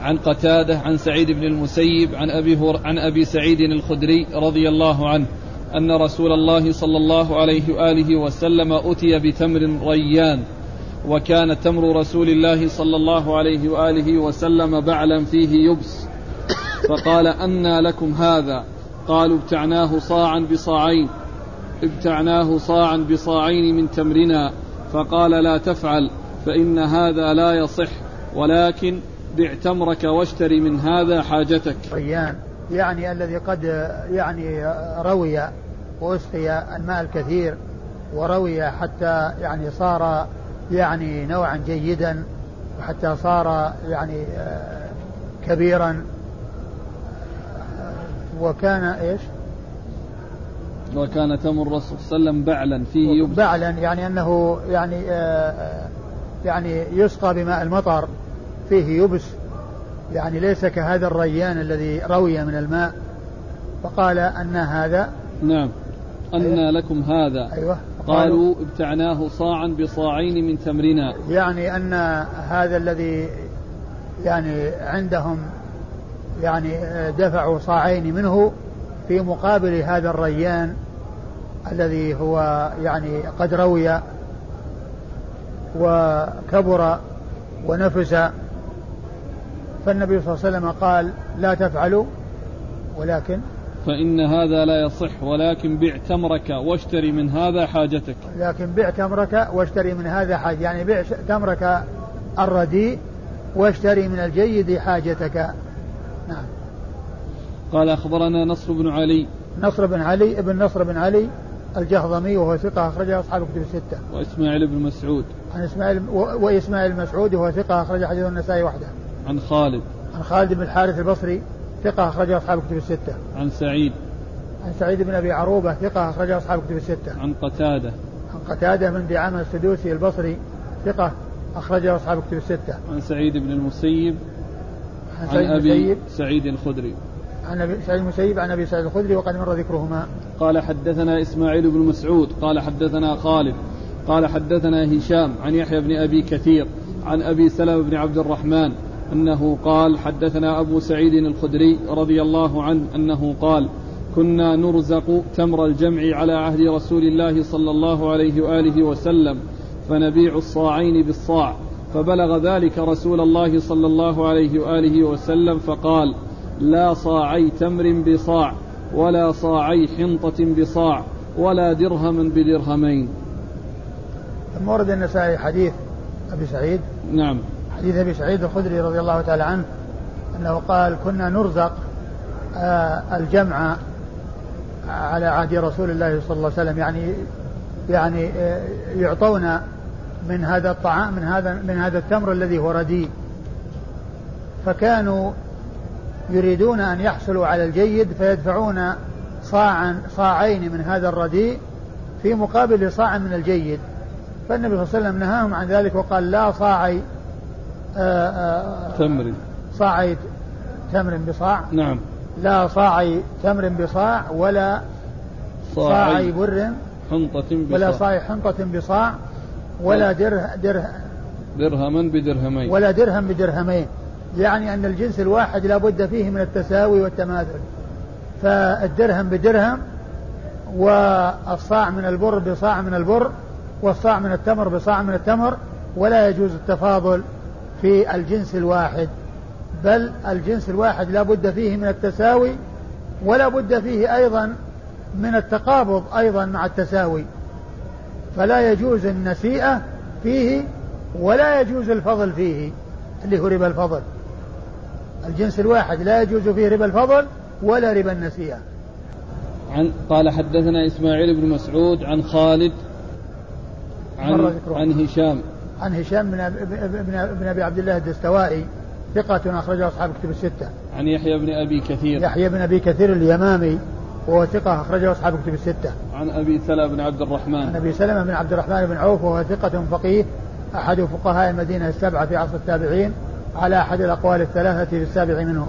عن قتادة عن سعيد بن المسيب عن أبي, هر عن أبي سعيد الخدري رضي الله عنه أن رسول الله صلى الله عليه وآله وسلم أتي بتمر ريان. وكان تمر رسول الله صلى الله عليه وآله وسلم بعلا فيه يبس. فقال أنى لكم هذا. قالوا ابتعناه صاعا بصاعين. ابتعناه صاعا بصاعين من تمرنا. فقال لا تفعل فإن هذا لا يصح. ولكن بع تمرك واشتري من هذا حاجتك. يعني الذي قد يعني روي وأسقي الماء الكثير وروي حتى يعني صار يعني نوعا جيدا وحتى صار يعني كبيرا. وكان إيش؟ وكان تمر الرسول صلى الله عليه وسلم بعلا فيه. يبس بعلا يعني أنه يعني آه, آه، يعني يسقى بماء المطر فيه يبس. يعني ليس كهذا الريان الذي روي من الماء. فقال أن هذا نعم. أن أيوة. لكم هذا. أيوة. قالوا ابتعناه صاعا بصاعين من تمرنا يعني أن هذا الذي يعني عندهم يعني دفعوا صاعين منه في مقابل هذا الريان الذي هو يعني قد روي وكبر ونفس. فالنبي صلى الله عليه وسلم قال لا تفعلوا ولكن فإن هذا لا يصح ولكن بع تمرك واشتري من هذا حاجتك لكن بع تمرك واشتري من هذا حاجة يعني بع تمرك الرديء واشتري من الجيد حاجتك نعم قال أخبرنا نصر بن علي نصر بن علي ابن نصر بن علي الجهضمي وهو ثقة أخرجه أصحاب الكتب الستة. وإسماعيل بن مسعود. عن إسماعيل و... وإسماعيل المسعود وهو ثقة أخرج حديث النسائي وحده. عن خالد. عن خالد بن الحارث البصري ثقة أخرجه أصحاب الكتب الستة. عن سعيد. عن سعيد بن أبي عروبة ثقة أخرجه أصحاب الكتب الستة. عن قتادة. عن قتادة بن دعامة السدوسي البصري ثقة أخرجه أصحاب الكتب الستة. عن سعيد بن المسيب. عن, عن أبي سعيد الخدري. عن أبي سعيد المسيب عن أبي سعيد الخدري وقد مر ذكرهما. قال حدثنا إسماعيل بن مسعود قال حدثنا خالد قال حدثنا هشام عن يحيى بن أبي كثير عن أبي سلمة بن عبد الرحمن أنه قال حدثنا أبو سعيد الخدري رضي الله عنه أنه قال كنا نرزق تمر الجمع على عهد رسول الله صلى الله عليه وآله وسلم فنبيع الصاعين بالصاع. فبلغ ذلك رسول الله صلى الله عليه وآله وسلم فقال لا صاعي تمر بصاع ولا صاعي حنطة بصاع ولا درهما بدرهمين. ثم ورد النسائي حديث أبي سعيد. نعم. حديث أبي سعيد الخدري رضي الله تعالى عنه أنه قال كنا نرزق آه الجمع على عهد رسول الله صلى الله عليه وسلم. يعني يعني آه يعطونا من هذا الطعام من هذا من هذا التمر الذي هو رديء. فكانوا يريدون أن يحصلوا على الجيد فيدفعون صاعا صاعين من هذا الرديء في مقابل صاع من الجيد. فالنبي صلى الله عليه وسلم نهاهم عن ذلك وقال لا صاعي آه، آه، تمر. صاعي تمر بصاع. نعم. لا صاعي تمر بصاع ولا صاعي. بر. حنطة بصاع. ولا صاعي حنطة بصاع ولا درهم درهم درهما بدرهمين. ولا درهم بدرهمين. يعني أن الجنس الواحد لا بد فيه من التساوي والتماثل. فالدرهم بدرهم والصاع من البر بصاع من البر والصاع من التمر بصاع من التمر ولا يجوز التفاضل. في الجنس الواحد بل الجنس الواحد لا بد فيه من التساوي ولا بد فيه أيضا من التقابض أيضا مع التساوي. فلا يجوز النسيئة فيه ولا يجوز الفضل فيه اللي هو ربا الفضل. الجنس الواحد لا يجوز فيه ربا الفضل ولا ربا النسيئة. عن قال حدثنا إسماعيل بن مسعود عن خالد عن, عن هشام. عن هشام بن بن أبي عبد الله الدستوائي ثقة أخرجه أصحاب كتب الستة. عن يحيى بن أبي كثير. يحيى بن أبي كثير اليمامي وهو ثقة أخرجه أصحاب كتب الستة. عن أبي سلمة بن عبد الرحمن. عن أبي سلمة بن عبد الرحمن بن عوف وهو ثقة فقيه أحد فقهاء المدينة السبعة في عصر التابعين على أحد الأقوال الثلاثة في السابع منهم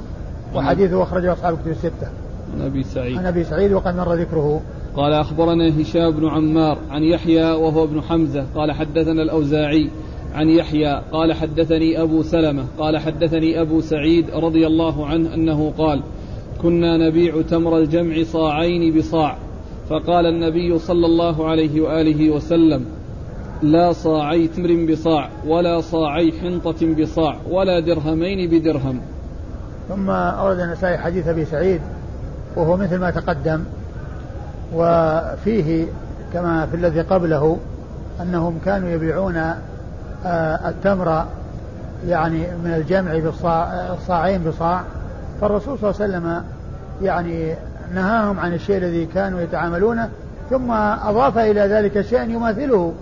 وحديثه أخرجه أصحاب الكتب الستة عن أبي سعيد عن أبي سعيد وقد مر ذكره قال أخبرنا هشام بن عمار عن يحيى وهو ابن حمزة قال حدثنا الأوزاعي عن يحيى قال حدثني أبو سلمة قال حدثني أبو سعيد رضي الله عنه أنه قال كنا نبيع تمر الجمع صاعين بصاع فقال النبي صلى الله عليه وآله وسلم لا صاعي تمر بصاع ولا صاعي حنطة بصاع ولا درهمين بدرهم ثم أورد النسائي حديث أبي سعيد وهو مثل ما تقدم وفيه كما في الذي قبله أنهم كانوا يبيعون آه، التمر يعني من الجمع بالصاع بصاع فالرسول صلى الله عليه وسلم يعني نهاهم عن الشيء الذي كانوا يتعاملونه ثم أضاف إلى ذلك شيئا يماثله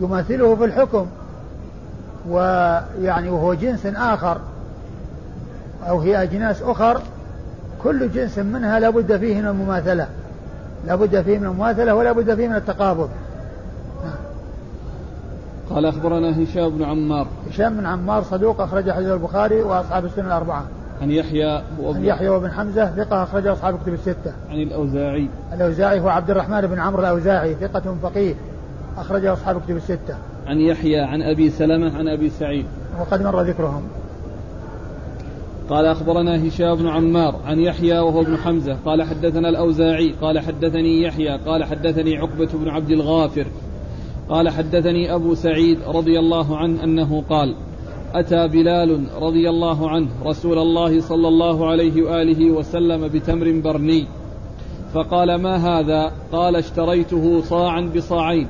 يماثله في الحكم ويعني وهو جنس آخر أو هي أجناس أخر كل جنس منها لابد فيه من المماثلة. لابد فيه من المماثلة ولا بد فيه من التقابض. قال أخبرنا هشام بن عمار. هشام بن عمار صدوق أخرج حديث البخاري وأصحاب السنة الأربعة. عن يحيى عن يحيى وابن حمزة ثقة أخرج أصحاب كتب الستة. عن الأوزاعي. الأوزاعي هو عبد الرحمن بن عمرو الأوزاعي ثقة فقيه أخرج أصحاب كتب الستة. عن يحيى عن أبي سلمة عن أبي سعيد. وقد مر ذكرهم. قال أخبرنا هشام بن عمار عن يحيى وهو ابن حمزة قال حدثنا الأوزاعي قال حدثني يحيى قال حدثني عقبة بن عبد الغافر قال حدثني أبو سعيد رضي الله عنه أنه قال أتى بلال رضي الله عنه رسول الله صلى الله عليه وآله وسلم بتمر برني فقال ما هذا؟ قال اشتريته صاعا بصاعين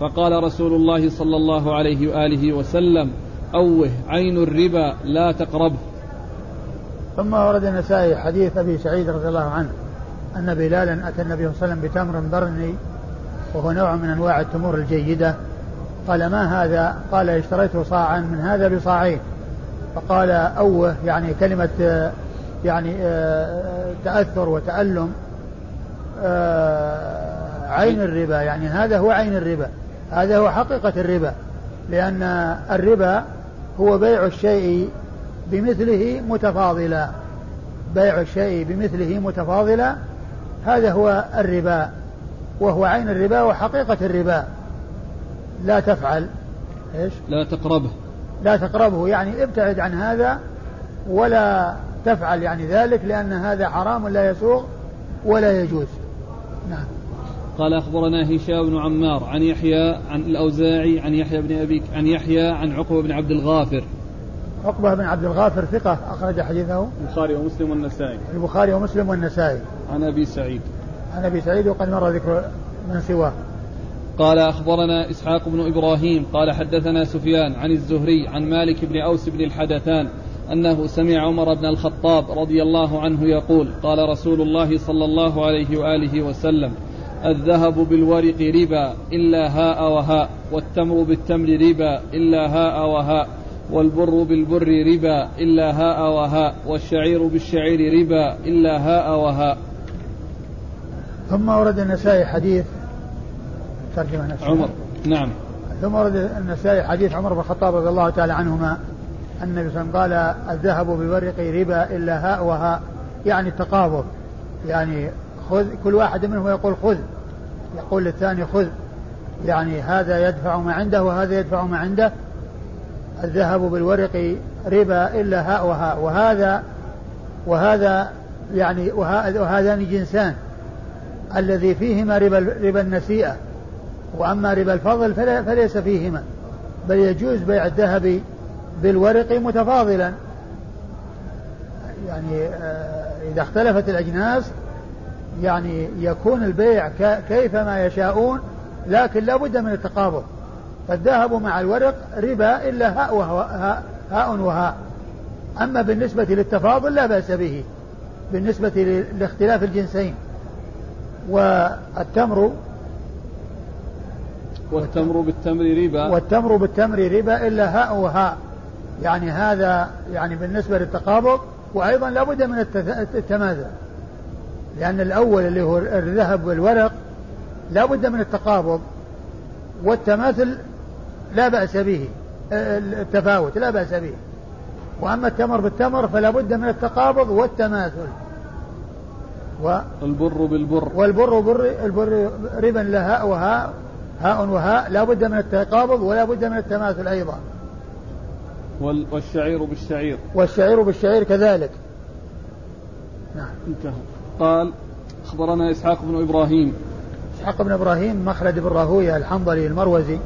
فقال رسول الله صلى الله عليه وآله وسلم أوه عين الربا لا تقربه ثم ورد النسائي حديث أبي سعيد رضي الله عنه أن بلالا أتى النبي صلى الله عليه وسلم بتمر برني وهو نوع من أنواع التمور الجيدة قال ما هذا؟ قال اشتريته صاعا من هذا بصاعين فقال أوه يعني كلمة يعني آه، تأثر وتألم آه، عين الربا يعني هذا هو عين الربا هذا هو حقيقة الربا لأن الربا هو بيع الشيء بمثله متفاضلا. بيع الشيء بمثله متفاضلا هذا هو الربا وهو عين الربا وحقيقة الربا. لا تفعل. إيش؟ لا تقربه. لا تقربه يعني ابتعد عن هذا ولا تفعل يعني ذلك لأن هذا حرام لا يسوغ ولا يجوز. نعم. قال أخبرنا هشام بن عمار عن يحيى عن الأوزاعي عن يحيى بن أبي عن يحيى عن عقبة بن عبد الغافر عقبة بن عبد الغافر ثقة أخرج حديثه. البخاري ومسلم والنسائي. البخاري ومسلم والنسائي. عن أبي سعيد. عن أبي سعيد وقد مر ذكر من سواه. قال أخبرنا إسحاق بن إبراهيم قال حدثنا سفيان عن الزهري عن مالك بن أوس بن الحدثان أنه سمع عمر بن الخطاب رضي الله عنه يقول قال رسول الله صلى الله عليه وآله وسلم الذهب بالورق ربا إلا هاء وهاء والتمر بالتمر ربا إلا هاء وهاء. والبر بالبر ربا إلا هاء وهاء والشعير بالشعير ربا إلا هاء وهاء. ثم ورد النسائي حديث ترجمة نفسه عمر نعم. ثم ورد النسائي حديث عمر بن الخطاب رضي الله تعالى عنهما أن النبي صلى الله عليه وسلم قال الذهب بالورق ربا إلا هاء وهاء. يعني التقابض يعني خذ كل واحد منهم يقول خذ يقول للثاني خذ. يعني هذا يدفع ما عنده وهذا يدفع ما عنده. الذهب بالورق ربا إلا هاء وهاء. وهذا وهذا يعني وهذان جنسان. الذي فيهما ربا ربا النسيئة. وأما ربا الفضل فليس فيهما. بل يجوز بيع الذهب بالورق متفاضلا. يعني آه، إذا اختلفت الأجناس يعني يكون البيع كيفما يشاءون لكن لا بد من التقابض. فالذهب مع الورق ربا إلا هاء وهاء هاء وهاء. أما بالنسبة للتفاضل لا بأس به بالنسبة لاختلاف الجنسين. والتمر والتمر بالتمر ربا. والتمر بالتمر ربا إلا هاء وهاء. يعني هذا يعني بالنسبة للتقابض وأيضا لابد من التماثل لأن الأول اللي هو الذهب والورق لابد من التقابض. والتماثل لا بأس به التفاوت لا بأس به. وأما التمر بالتمر فلا بد من التقابض والتماثل. و البر بالبر. والبر بر البر ربا لهاء وهاء هاء وهاء لا بد من التقابض ولا بد من التماثل أيضا. والشعير بالشعير. والشعير بالشعير كذلك. نعم. انتهى. قال أخبرنا إسحاق بن إبراهيم. إسحاق بن إبراهيم مخلد بن راهوية الحنظلي المروزي.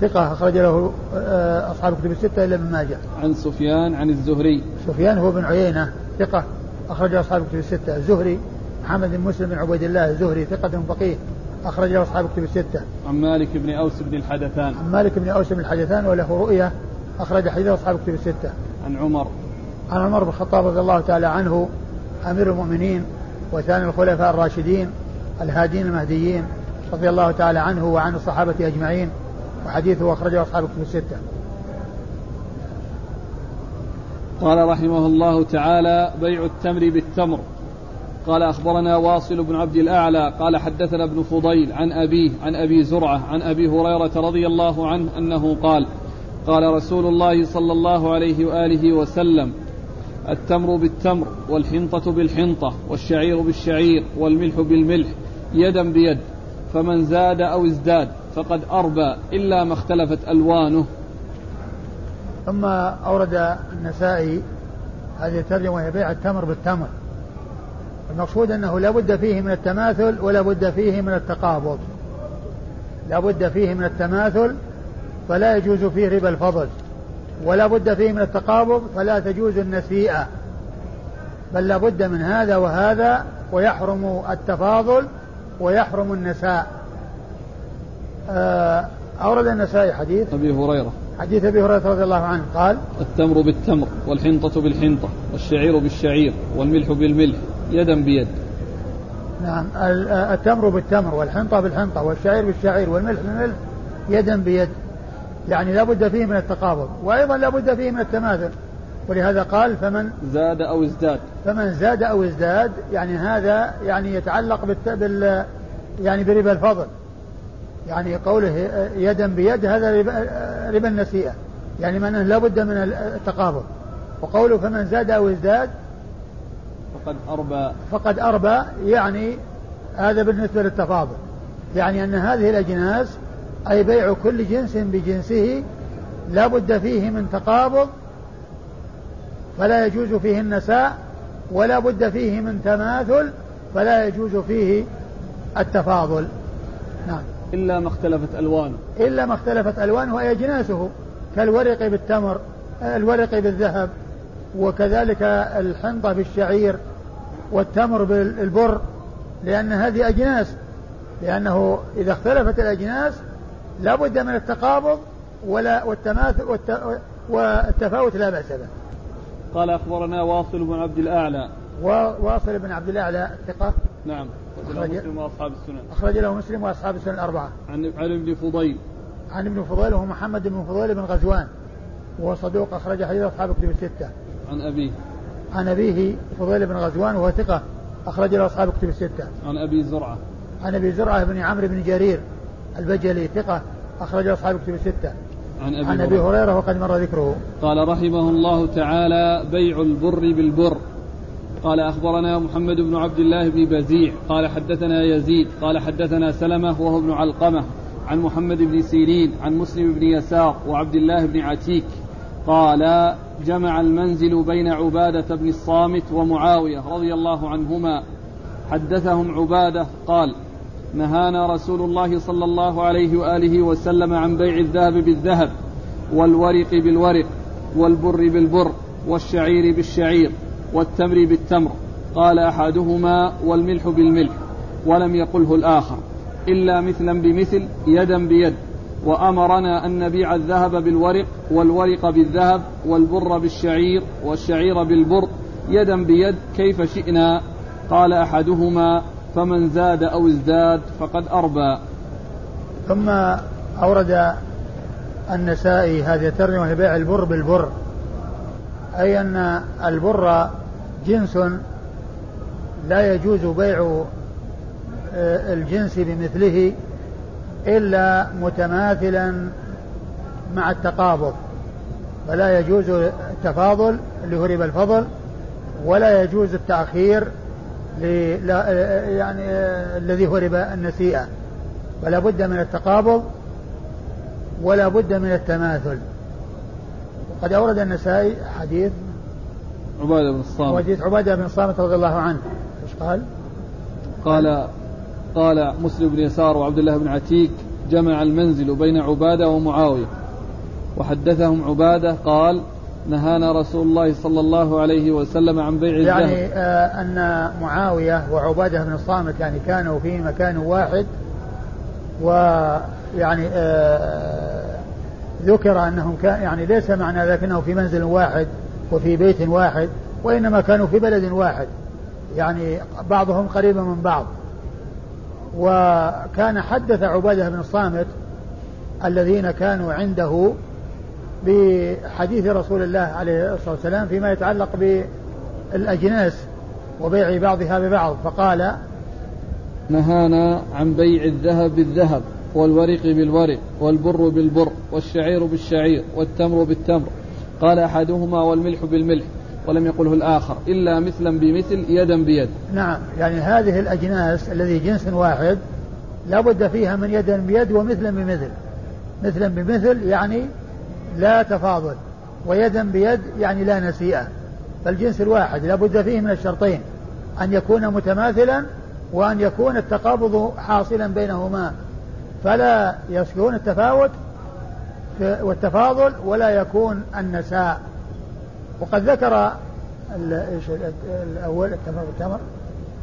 ثقة أخرج له آه، أصحاب كتب الستة إلا ابن ماجه. عن سفيان عن الزهري. سفيان هو بن عيينة ثقة أخرج له أصحاب كتب الستة، الزهري محمد بن مسلم بن عبيد الله الزهري ثقة فقيه أخرج له أصحاب كتب الستة. عن مالك بن أوس بن الحدثان. عن مالك بن أوس بن الحدثان وله رؤية أخرج حديث أصحاب كتب الستة. عن عمر. عن عمر بن الخطاب رضي الله تعالى عنه أمير المؤمنين وثاني الخلفاء الراشدين الهادين المهديين رضي الله تعالى عنه وعن الصحابة أجمعين وحديثه أخرجه أصحاب الكتب الستة. قال رحمه الله تعالى بيع التمر بالتمر. قال أخبرنا واصل بن عبد الأعلى قال حدثنا ابن فضيل عن أبيه عن أبي زرعة عن أبي هريرة رضي الله عنه أنه قال قال رسول الله صلى الله عليه وآله وسلم التمر بالتمر والحنطة بالحنطة والشعير بالشعير والملح بالملح يدا بيد فمن زاد أو ازداد فقد أربى إلا ما اختلفت ألوانه. ثم أورد النسائي هذه الترجمة وهي بيع التمر بالتمر. المقصود أنه لا بد فيه من التماثل ولا بد فيه من التقابض. لا بد فيه من التماثل فلا يجوز فيه ربا الفضل. ولا بد فيه من التقابض فلا تجوز النسيئة. بل لا بد من هذا وهذا ويحرم التفاضل ويحرم النساء. أورد النسائي حديث. أبي هريرة. حديث أبي هريرة رضي الله عنه. قال التمر بالتمر والحنطة بالحنطة والشعير بالشعير والملح بالملح يدا بيد. نعم التمر بالتمر والحنطة بالحنطة والشعير بالشعير والملح بالملح يدا بيد. يعني لا بد فيه من التقابض وأيضا لا بد فيه من التماثل. ولهذا قال فمن زاد أو ازداد. فمن زاد أو ازداد يعني هذا يعني يتعلق بال يعني بربا الفضل. يعني قوله يدا بيد هذا ربا, ربا النسيئة. يعني معناه لا بد من التقابض وقوله فمن زاد أو ازداد فقد أربى. فقد أربى يعني هذا بالنسبة للتفاضل. يعني أن هذه الأجناس أي بيع كل جنس بجنسه لا بد فيه من تقابض فلا يجوز فيه النساء ولا بد فيه من تماثل فلا يجوز فيه التفاضل. نعم. إلا ما اختلفت ألوانه. إلا ما اختلفت ألوانه وهي أجناسه كالورق بالتمر الورق بالذهب وكذلك الحنطة بالشعير والتمر بالبر لأن هذه أجناس. لأنه إذا اختلفت الأجناس لا بد من التقابض ولا والتماثل والتفاوت لا بأس به. قال أخبرنا واصل بن عبد الأعلى. وأصل بن عبد الأعلى ثقة. نعم. أخرج مسلم وأصحاب السنن. أخرج له مسلم وأصحاب السنن الأربعة. عن عن ابن فضيل. عن ابن فضيل وهو محمد بن فضيل بن غزوان. وهو صدوق أخرج حديث أصحاب كتب الستة. عن أبيه. عن أبيه فضيل بن غزوان وهو ثقة أخرج له أصحاب كتب الستة. عن أبي زرعة. عن أبي زرعة بن عمرو بن جرير البجلي ثقة أخرج أصحاب كتب الستة. عن أبي, عن أبي هريرة وقد مر ذكره. قال رحمه الله تعالى بيع البر بالبر. قال أخبرنا محمد بن عبد الله بن بزيع قال حدثنا يزيد قال حدثنا سلمة وهو ابن علقمة عن محمد بن سيرين عن مسلم بن يسار وعبد الله بن عتيك قال جمع المنزل بين عبادة بن الصامت ومعاوية رضي الله عنهما. حدثهم عبادة قال نهانا رسول الله صلى الله عليه وآله وسلم عن بيع الذهب بالذهب والورق بالورق والبر بالبر والشعير بالشعير. والتمر بالتمر قال أحدهما والملح بالملح ولم يقله الآخر إلا مثلا بمثل يدا بيد وأمرنا أن نبيع الذهب بالورق والورق بالذهب والبر بالشعير والشعير بالبر يدا بيد كيف شئنا؟ قال أحدهما فمن زاد أو ازداد فقد أربى. ثم أورد النسائي هذه الترجمة لبيع البر بالبر أي أن البر جنس لا يجوز بيع آه، الجنس بمثله إلا متماثلا مع التقابض. فلا يجوز التفاضل اللي الفضل ولا يجوز التأخير يعني الذي هو ربا النسيئة. فلا بد من التقابض ولا بد من التماثل. وقد أورد النسائي حديث عبادة بن الصامت. حديث عبادة بن الصامت رضي الله عنه. إيش قال؟ قال قال مسلم بن يسار وعبد الله بن عتيك جمع المنزل بين عبادة ومعاوية. وحدثهم عبادة قال نهانا رسول الله صلى الله عليه وسلم عن بيع الذهب. يعني آه أن معاوية وعبادة بن الصامت يعني كانوا في مكان واحد ويعني آه ذكر أنهم كان يعني ليس معنى ذلك أنه في منزل واحد. وفي بيت واحد وإنما كانوا في بلد واحد. يعني بعضهم قريب من بعض. وكان حدث عبادة بن الصامت الذين كانوا عنده بحديث رسول الله عليه الصلاة والسلام فيما يتعلق بالأجناس وبيع بعضها ببعض. فقال نهانا عن بيع الذهب بالذهب والورق بالورق والبر بالبر والشعير بالشعير والتمر بالتمر. قال أحدهما والملح بالملح ولم يقله الآخر إلا مثلا بمثل يدا بيد. نعم يعني هذه الأجناس الذي جنس واحد لا بد فيها من يدا بيد ومثلا بمثل. مثلا بمثل يعني لا تفاضل ويدا بيد يعني لا نسيئة. فالجنس الواحد لا بد فيه من الشرطين أن يكون متماثلا وأن يكون التقابض حاصلا بينهما. فلا يكون التفاوت والتفاضل ولا يكون النساء. وقد ذكر إيش الأول التمر بالتمر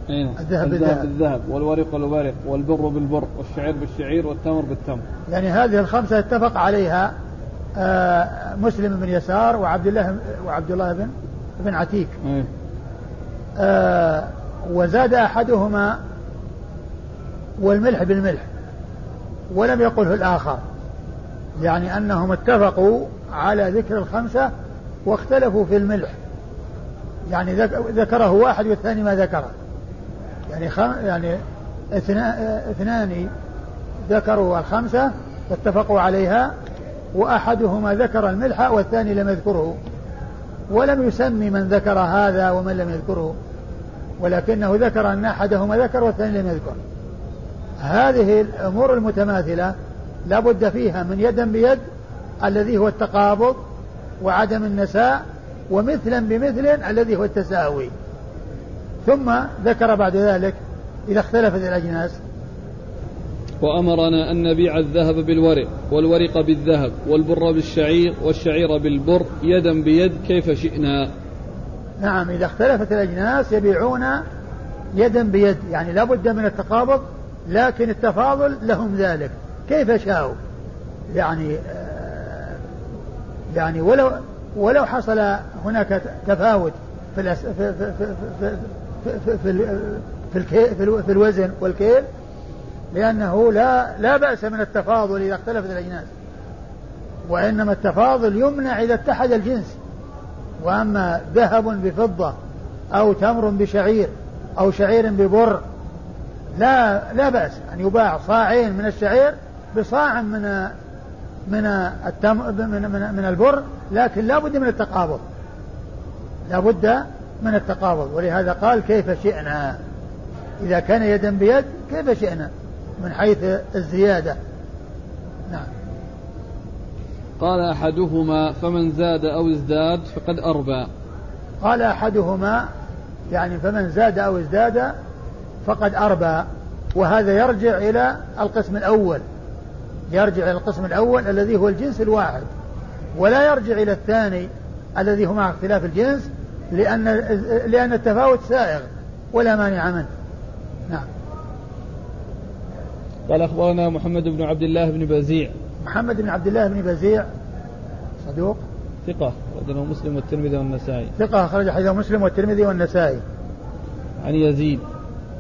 أين؟ الذهب بالذهب. بالذهب والورق بالورق والبر بالبر والشعير بالشعير والتمر بالتمر. يعني هذه الخمسة اتفق عليها آه مسلم بن يسار وعبد الله وعبد الله بن بن عتيك. أيه. آه وزاد أحدهما والملح بالملح ولم يقله الآخر. يعني أنهم اتفقوا على ذكر الخمسة واختلفوا في الملح. يعني ذكره واحد والثاني ما ذكره. يعني خم يعني اثنان ذكروا الخمسة واتفقوا عليها وأحدهما ذكر الملح والثاني لم يذكره. ولم يسمي من ذكر هذا ومن لم يذكره. ولكنه ذكر أن أحدهما ذكر والثاني لم يذكر. هذه الأمور المتماثلة لا بد فيها من يدا بيد الذي هو التقابض وعدم النساء ومثلا بمثل الذي هو التساوي. ثم ذكر بعد ذلك إذا اختلفت الأجناس. وأمرنا أن نبيع الذهب بالورق والورق بالذهب والبر بالشعير والشعير بالبر يدا بيد كيف شئنا. نعم إذا اختلفت الأجناس يبيعون يدا بيد يعني لا بد من التقابض لكن التفاضل لهم ذلك. كيف شاءوا يعني آه، يعني ولو ولو حصل هناك تفاوت في في في في في, في, في, في الوزن والكيل لأنه لا لا بأس من التفاضل إذا اختلفت الأجناس وإنما التفاضل يمنع إذا اتحد الجنس وأما ذهب بفضة أو تمر بشعير أو شعير ببر لا لا بأس أن يباع صاعين من الشعير بصاع من من التم من من, من البر لكن لا بد من التقابض. لا بد من التقابض. ولهذا قال كيف شئنا؟ إذا كان يدا بيد كيف شئنا؟ من حيث الزيادة. نعم. قال أحدهما فمن زاد أو ازداد فقد أربى. قال أحدهما يعني فمن زاد أو ازداد فقد أربى. وهذا يرجع إلى القسم الأول. يرجع إلى القسم الأول الذي هو الجنس الواحد ولا يرجع إلى الثاني الذي هو مع اختلاف الجنس لأن لأن التفاوت سائغ ولا مانع منه. نعم. قال أخبرنا محمد بن عبد الله بن بزيع. محمد بن عبد الله بن بزيع صدوق؟ ثقة أخرجه مسلم والترمذي والنسائي. ثقة أخرج حديث مسلم والترمذي والنسائي. عن يزيد.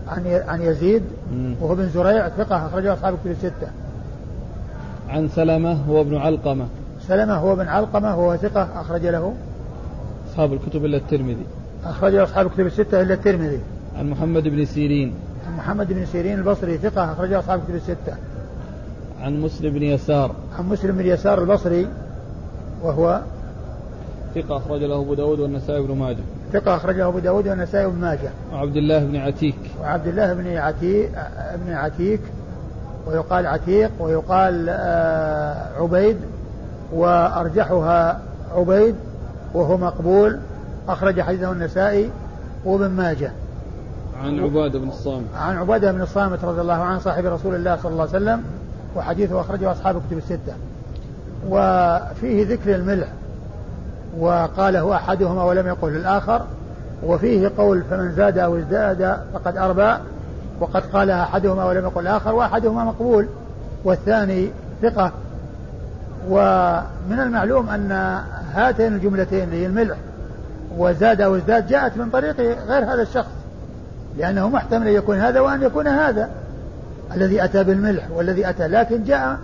عن عن يزيد وهو بن زريع ثقة أخرجه أصحاب الكتب الستة. عن سلمة هو ابن علقمة. سلمة هو ابن علقمة وهو ثقة أخرج له. أصحاب الكتب إلا الترمذي. أخرج أصحاب الكتب الستة إلا الترمذي. عن محمد بن سيرين. عن محمد بن سيرين البصري ثقة أخرج أصحاب الكتب الستة. عن مسلم بن يسار. عن مسلم بن يسار البصري وهو ثقة أخرج له أبو داود والنسائي بن ماجه. ثقة أخرجه أبو داود والنسائي بن ماجه. وعبد الله بن عتيك. وعبد الله بن عتيك بن عتيك ويقال عتيق ويقال آه، عبيد وأرجحها عبيد وهو مقبول. أخرج حديثه النسائي وابن ماجه. عن عبادة بن الصامت. عن عبادة بن الصامت رضي الله عنه صاحب رسول الله صلى الله عليه وسلم وحديثه أخرجه أصحاب الكتب الستة. وفيه ذكر الملح وقاله أحدهما ولم يقل الآخر. وفيه قول فمن زاد أو ازداد فقد أربى. وقد قالها أحدهما ولم يقل الآخر وأحدهما مقبول والثاني ثقة. ومن المعلوم أن هاتين الجملتين هي الملح وزاد أو ازداد جاءت من طريق غير هذا الشخص لأنه محتمل أن يكون هذا وأن يكون هذا. الذي أتى بالملح والذي أتى لكن جاء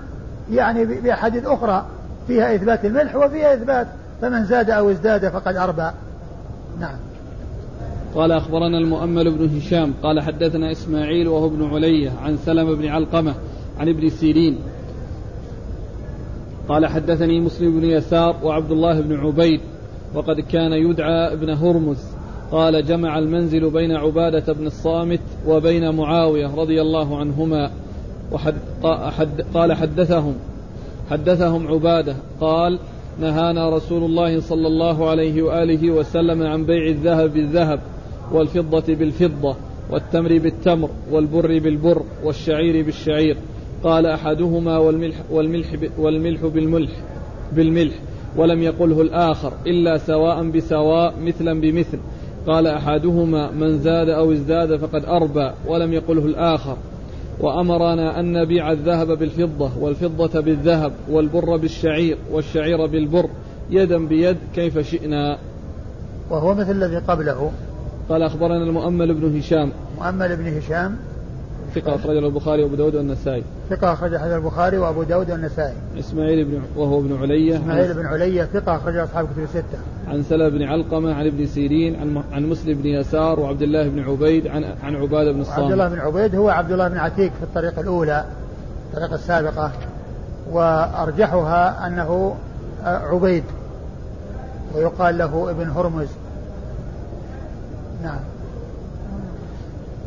يعني بأحاديث أخرى فيها إثبات الملح وفيها إثبات فمن زاد أو ازداد فقد أربى. نعم. قال أخبرنا المؤمل بن هشام قال حدثنا إسماعيل وهو ابن علية عن سلمة بن علقمة عن ابن سيرين. قال حدثني مسلم بن يسار وعبد الله بن عبيد وقد كان يدعى ابن هرمز. قال جمع المنزل بين عبادة بن الصامت وبين معاوية رضي الله عنهما. وحد قال حدثهم حدثهم عبادة. قال نهانا رسول الله صلى الله عليه وآله وسلم عن بيع الذهب بالذهب. والفضة بالفضة والتمر بالتمر والبر بالبر والشعير بالشعير. قال أحدهما والملح, والملح, والملح بالملح بالملح ولم يقله الآخر إلا سواء بسواء مثلا بمثل. قال أحدهما من زاد أو ازداد فقد أربى ولم يقله الآخر. وأمرنا أن نبيع الذهب بالفضة والفضة بالذهب والبر بالشعير والشعير بالبر. يدا بيد كيف شئنا. وهو مثل الذي قبله. قال أخبرنا المؤمل بن هشام. مؤمل بن هشام. ثقة أخرجه البخاري وأبو داود والنسائي. ثقة أخرج حديث البخاري وأبو داود والنسائي. إسماعيل بن وهو ابن علية. إسماعيل بن علية ثقة أخرج أصحاب كتب الستة. عن سلمة بن علقمة عن ابن سيرين عن عن مسلم بن يسار وعبد الله بن عبيد عن عن عبادة بن الصامت. عبد الله بن عبيد هو عبد الله بن عتيق في الطريقة الأولى الطريقة السابقة وأرجحها أنه عبيد ويقال له ابن هرمز. نعم.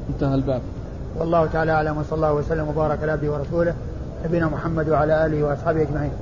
انتهى الباب. والله تعالى أعلم وصلى الله وسلم وبارك على عبده ورسوله نبينا محمد وعلى آله وأصحابه أجمعين.